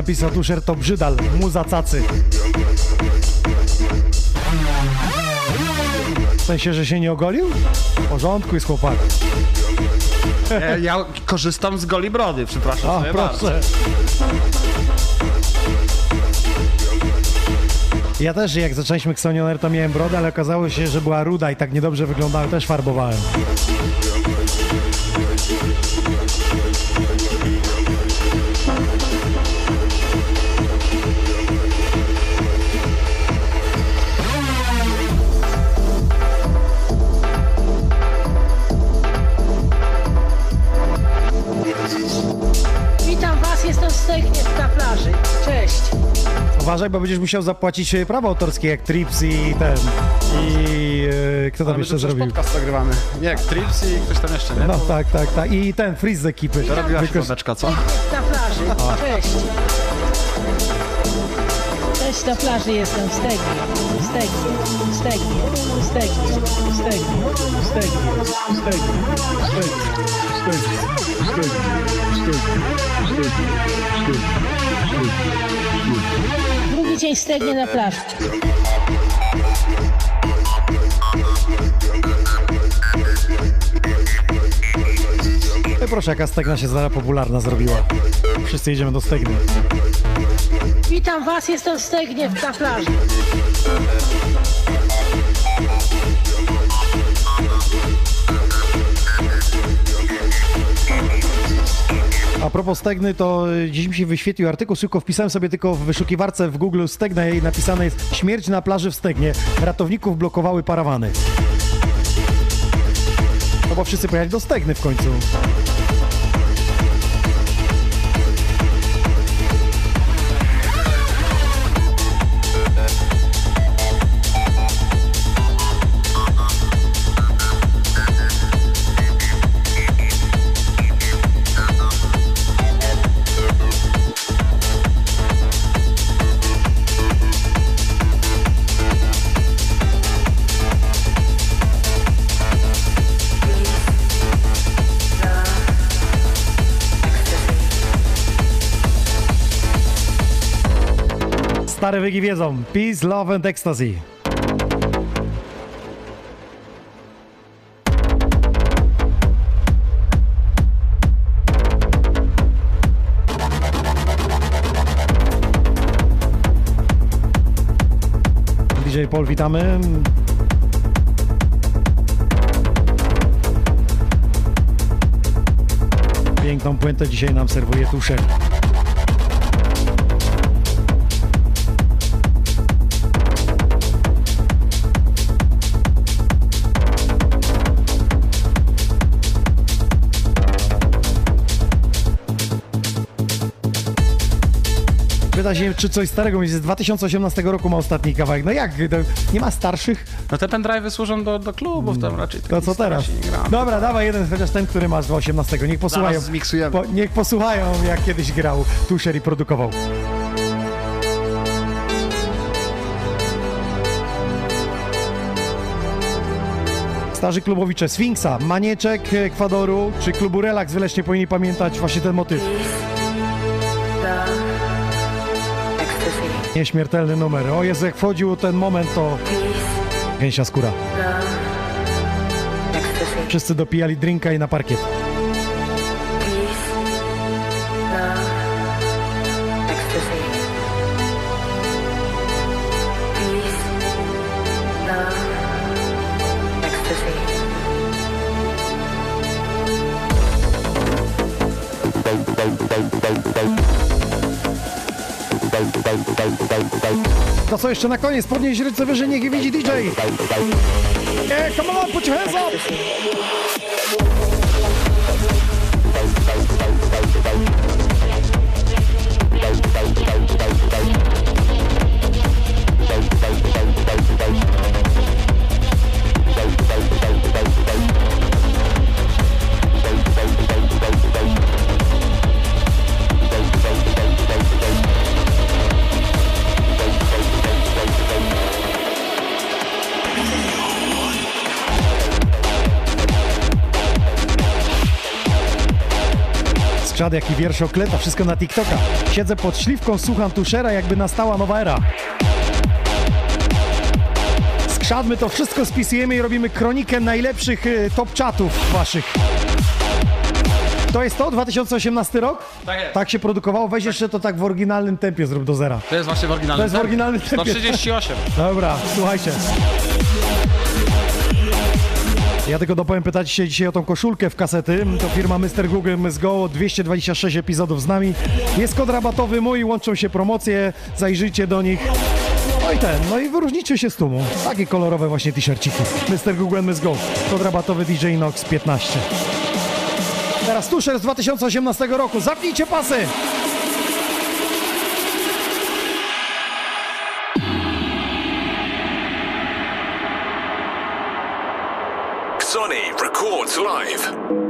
Napisał, Tuszer to brzydal, muza cacy. W sensie, że się nie ogolił? W porządku jest chłopak. Ja, ja korzystam z goli brody, przepraszam. O, sobie bardzo. proszę. Ja też, jak zaczęliśmy Xonioner, to miałem brodę, ale okazało się, że była ruda i tak niedobrze wyglądała, też farbowałem. Uważaj, bo będziesz musiał zapłacić e, prawa autorskie jak Trips i ten. I e, kto tam Ale my jeszcze zrobił? podcast nagrywamy. Nie, jak Trips i ktoś tam jeszcze, nie? No tak, tak, tak. I ten Freeze z ekipy. To robiła się Wykorzy- wodeczka, co? Na plaży. Cześć. Cześć, na plaży jestem. Stegniew. Stegniew. Stegniew. Stegniew. Stegniew. Stegniew. Stegniew. Drugi dzień stegnie na. No i proszę, jaka stegna się zaraz popularna zrobiła. Wszyscy idziemy do stegny. Witam Was, jestem Stegniew na plaży. A propos Stegny, to y, dziś mi się wyświetlił artykuł, szybko wpisałem sobie tylko w wyszukiwarce w Google Stegna i napisane jest śmierć na plaży w Stegnie. Ratowników blokowały parawany. No bo wszyscy pojechali do Stegny w końcu. Stare wygi wiedzą. Peace, love and ecstasy. DJ Paul, witamy. Piękną puentę dzisiaj nam serwuje Tuszer. Się, czy coś starego, z 2018 roku ma ostatni kawałek. No jak? To nie ma starszych? No te pendrive'y służą do, do klubów, tam raczej To takich co teraz? Dobra, dawaj jeden, chociaż ten, który masz z 18. Niech posłuchają. Po, niech posłuchają, jak kiedyś grał Tusher i produkował. Starzy klubowicze Sfinksa, Manieczek Ekwadoru czy klubu Relax wyleśnie powinni pamiętać właśnie ten motyw. Nieśmiertelny numer. O Jezu, jak wchodził ten moment, to gęsia skóra. Wszyscy dopijali drinka i na parkiet. Jeszcze na koniec? Podnieś ręce wyżej, niech je widzi DJ. Yeah, come on, put your hands up. Skrzad, jaki wiersz okleta, wszystko na TikToka. Siedzę pod śliwką, słucham tuszera, jakby nastała nowa era. Skrzad, my to wszystko spisujemy i robimy kronikę najlepszych y, top chatów waszych. To jest to? 2018 rok? Tak jest. Tak się produkowało? Weź jeszcze to tak w oryginalnym tempie zrób do zera. To jest właśnie w oryginalnym To jest w oryginalnym tempie. 138. Dobra, słuchajcie. Ja tylko dopowiem, pytacie się dzisiaj o tą koszulkę w kasety. To firma Mr. Google MSGO, 226 epizodów z nami. Jest kod rabatowy mój, łączą się promocje, zajrzyjcie do nich. No i ten, no i wyróżnicie się z tłumu. Takie kolorowe właśnie t-shirciki. Mr. Google MSGO, kod rabatowy DJ Nox 15. Teraz Tusher z 2018 roku, zapnijcie pasy! Live.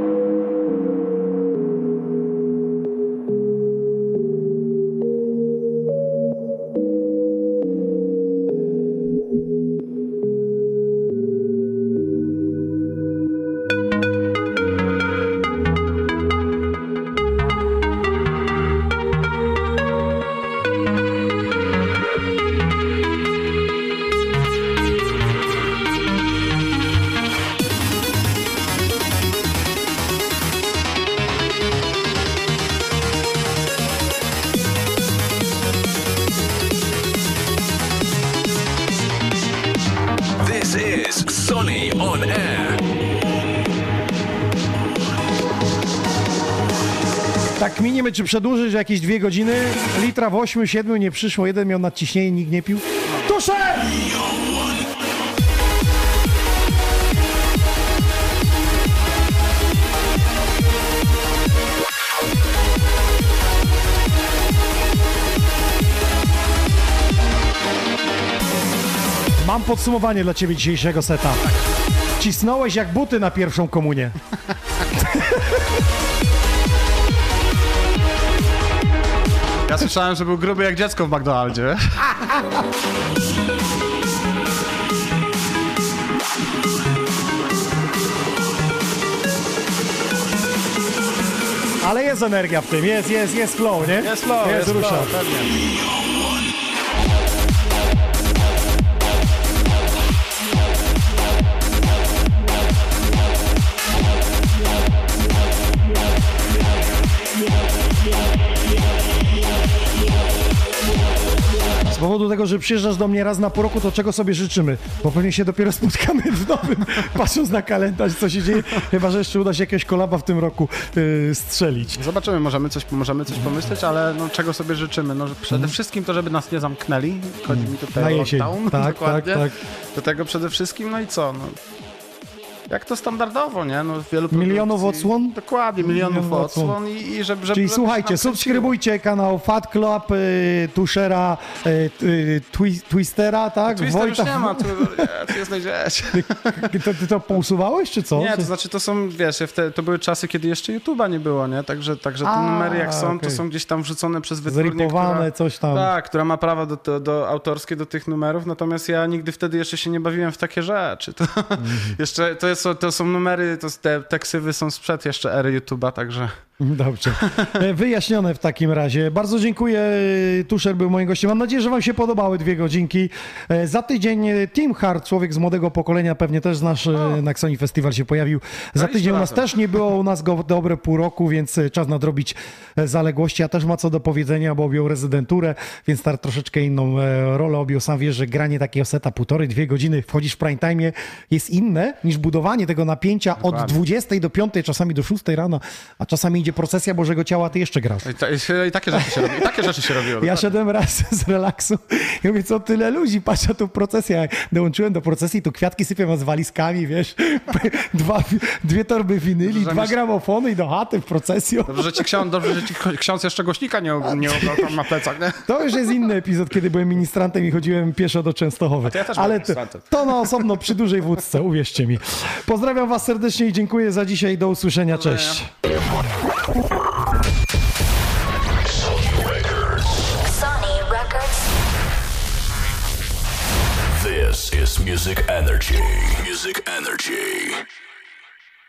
Przedłużyć jakieś dwie godziny. Litra w 8, 7 nie przyszło, jeden miał nadciśnienie, nikt nie pił. Tusze! Mam podsumowanie dla ciebie dzisiejszego seta. Cisnąłeś jak buty na pierwszą komunię. Słyszałem, że był gruby jak dziecko w McDonaldzie. Ale jest energia w tym, jest, jest, jest flow, nie? Jest flow, jest, jest rusza. flow, tego, że przyjeżdżasz do mnie raz na pół roku, to czego sobie życzymy? Bo pewnie się dopiero [laughs] spotkamy w nowym, patrząc na kalendarz, co się dzieje. Chyba, że jeszcze uda się jakiegoś kolaba w tym roku yy, strzelić. Zobaczymy, możemy coś, możemy coś pomyśleć, ale no, czego sobie życzymy? No, przede Mhm. wszystkim to, żeby nas nie zamknęli. Chodzi mi tutaj o lockdown. Tak, dokładnie. tak, tak. Do tego przede wszystkim, no i co? No, jak to standardowo, nie? No, wielu Milionów odsłon? Dokładnie, milionów Milionów odsłon. odsłon i, i żeby, żeby Czyli żeby słuchajcie, subskrybujcie kanał Fat Club, y, Tuszera, y, y, twi, Twistera, tak? Twister już nie ma, tu, tu jest znajdziecie. Ty, to, ty to pousuwałeś, czy co? Nie, to znaczy to są, wiesz, te, to były czasy, kiedy jeszcze YouTube'a nie było, nie? Także, także te numery jak są, okej. to są gdzieś tam wrzucone przez wytwórnię, Zripowane, która, coś tam. Tak, która ma prawa do, do, do autorskie do tych numerów, natomiast ja nigdy wtedy jeszcze się nie bawiłem w takie rzeczy. To, Mhm. [laughs] jeszcze, to, jest, to są numery, to, te, te ksywy są sprzed jeszcze ery YouTube'a, także... [laughs] Dobrze. E, Wyjaśnione w takim razie. Bardzo dziękuję. Tuszer był moim gościem. Mam nadzieję, że Wam się podobały dwie godzinki. E, Za tydzień e, Team Hard, człowiek z młodego pokolenia, pewnie też znasz, e, na Xoni Festival się pojawił. Za tydzień u nas też nie było, u nas go dobre pół roku, więc e, czas nadrobić e, zaległości. A też ma co do powiedzenia, bo objął rezydenturę, więc tak troszeczkę inną e, rolę objął. Sam wiesz, że granie takiego seta półtorej, dwie godziny, wchodzisz w prime time jest inne niż budowanie tego napięcia od Dokładnie. 20 do 5, czasami do 6 rano, a czasami idzie procesja Bożego Ciała, ty jeszcze grasz. I, ta, i, takie rzeczy się robi, i takie rzeczy się robiło. Ja szedłem raz [laughs] z relaksu i mówię, co tyle ludzi, patrz procesję. Jak dołączyłem do procesji, tu kwiatki sypią z walizkami, wiesz, [laughs] dwa, dwie torby winyli, Dobrze, dwa gramofony i do chaty w procesję. Dobrze, że ci ksiądz, dobrze, że ci ksiądz jeszcze głośnika nie, nie tam na plecach, nie? To już jest inny epizod, kiedy byłem ministrantem i chodziłem pieszo do Częstochowy. to ja też Ale to, to na osobno przy dużej wódce, uwierzcie mi. Pozdrawiam was serdecznie i dziękuję za dzisiaj. Do usłyszenia. Cześć. Sony Records. This is Music Energy. Music Energy.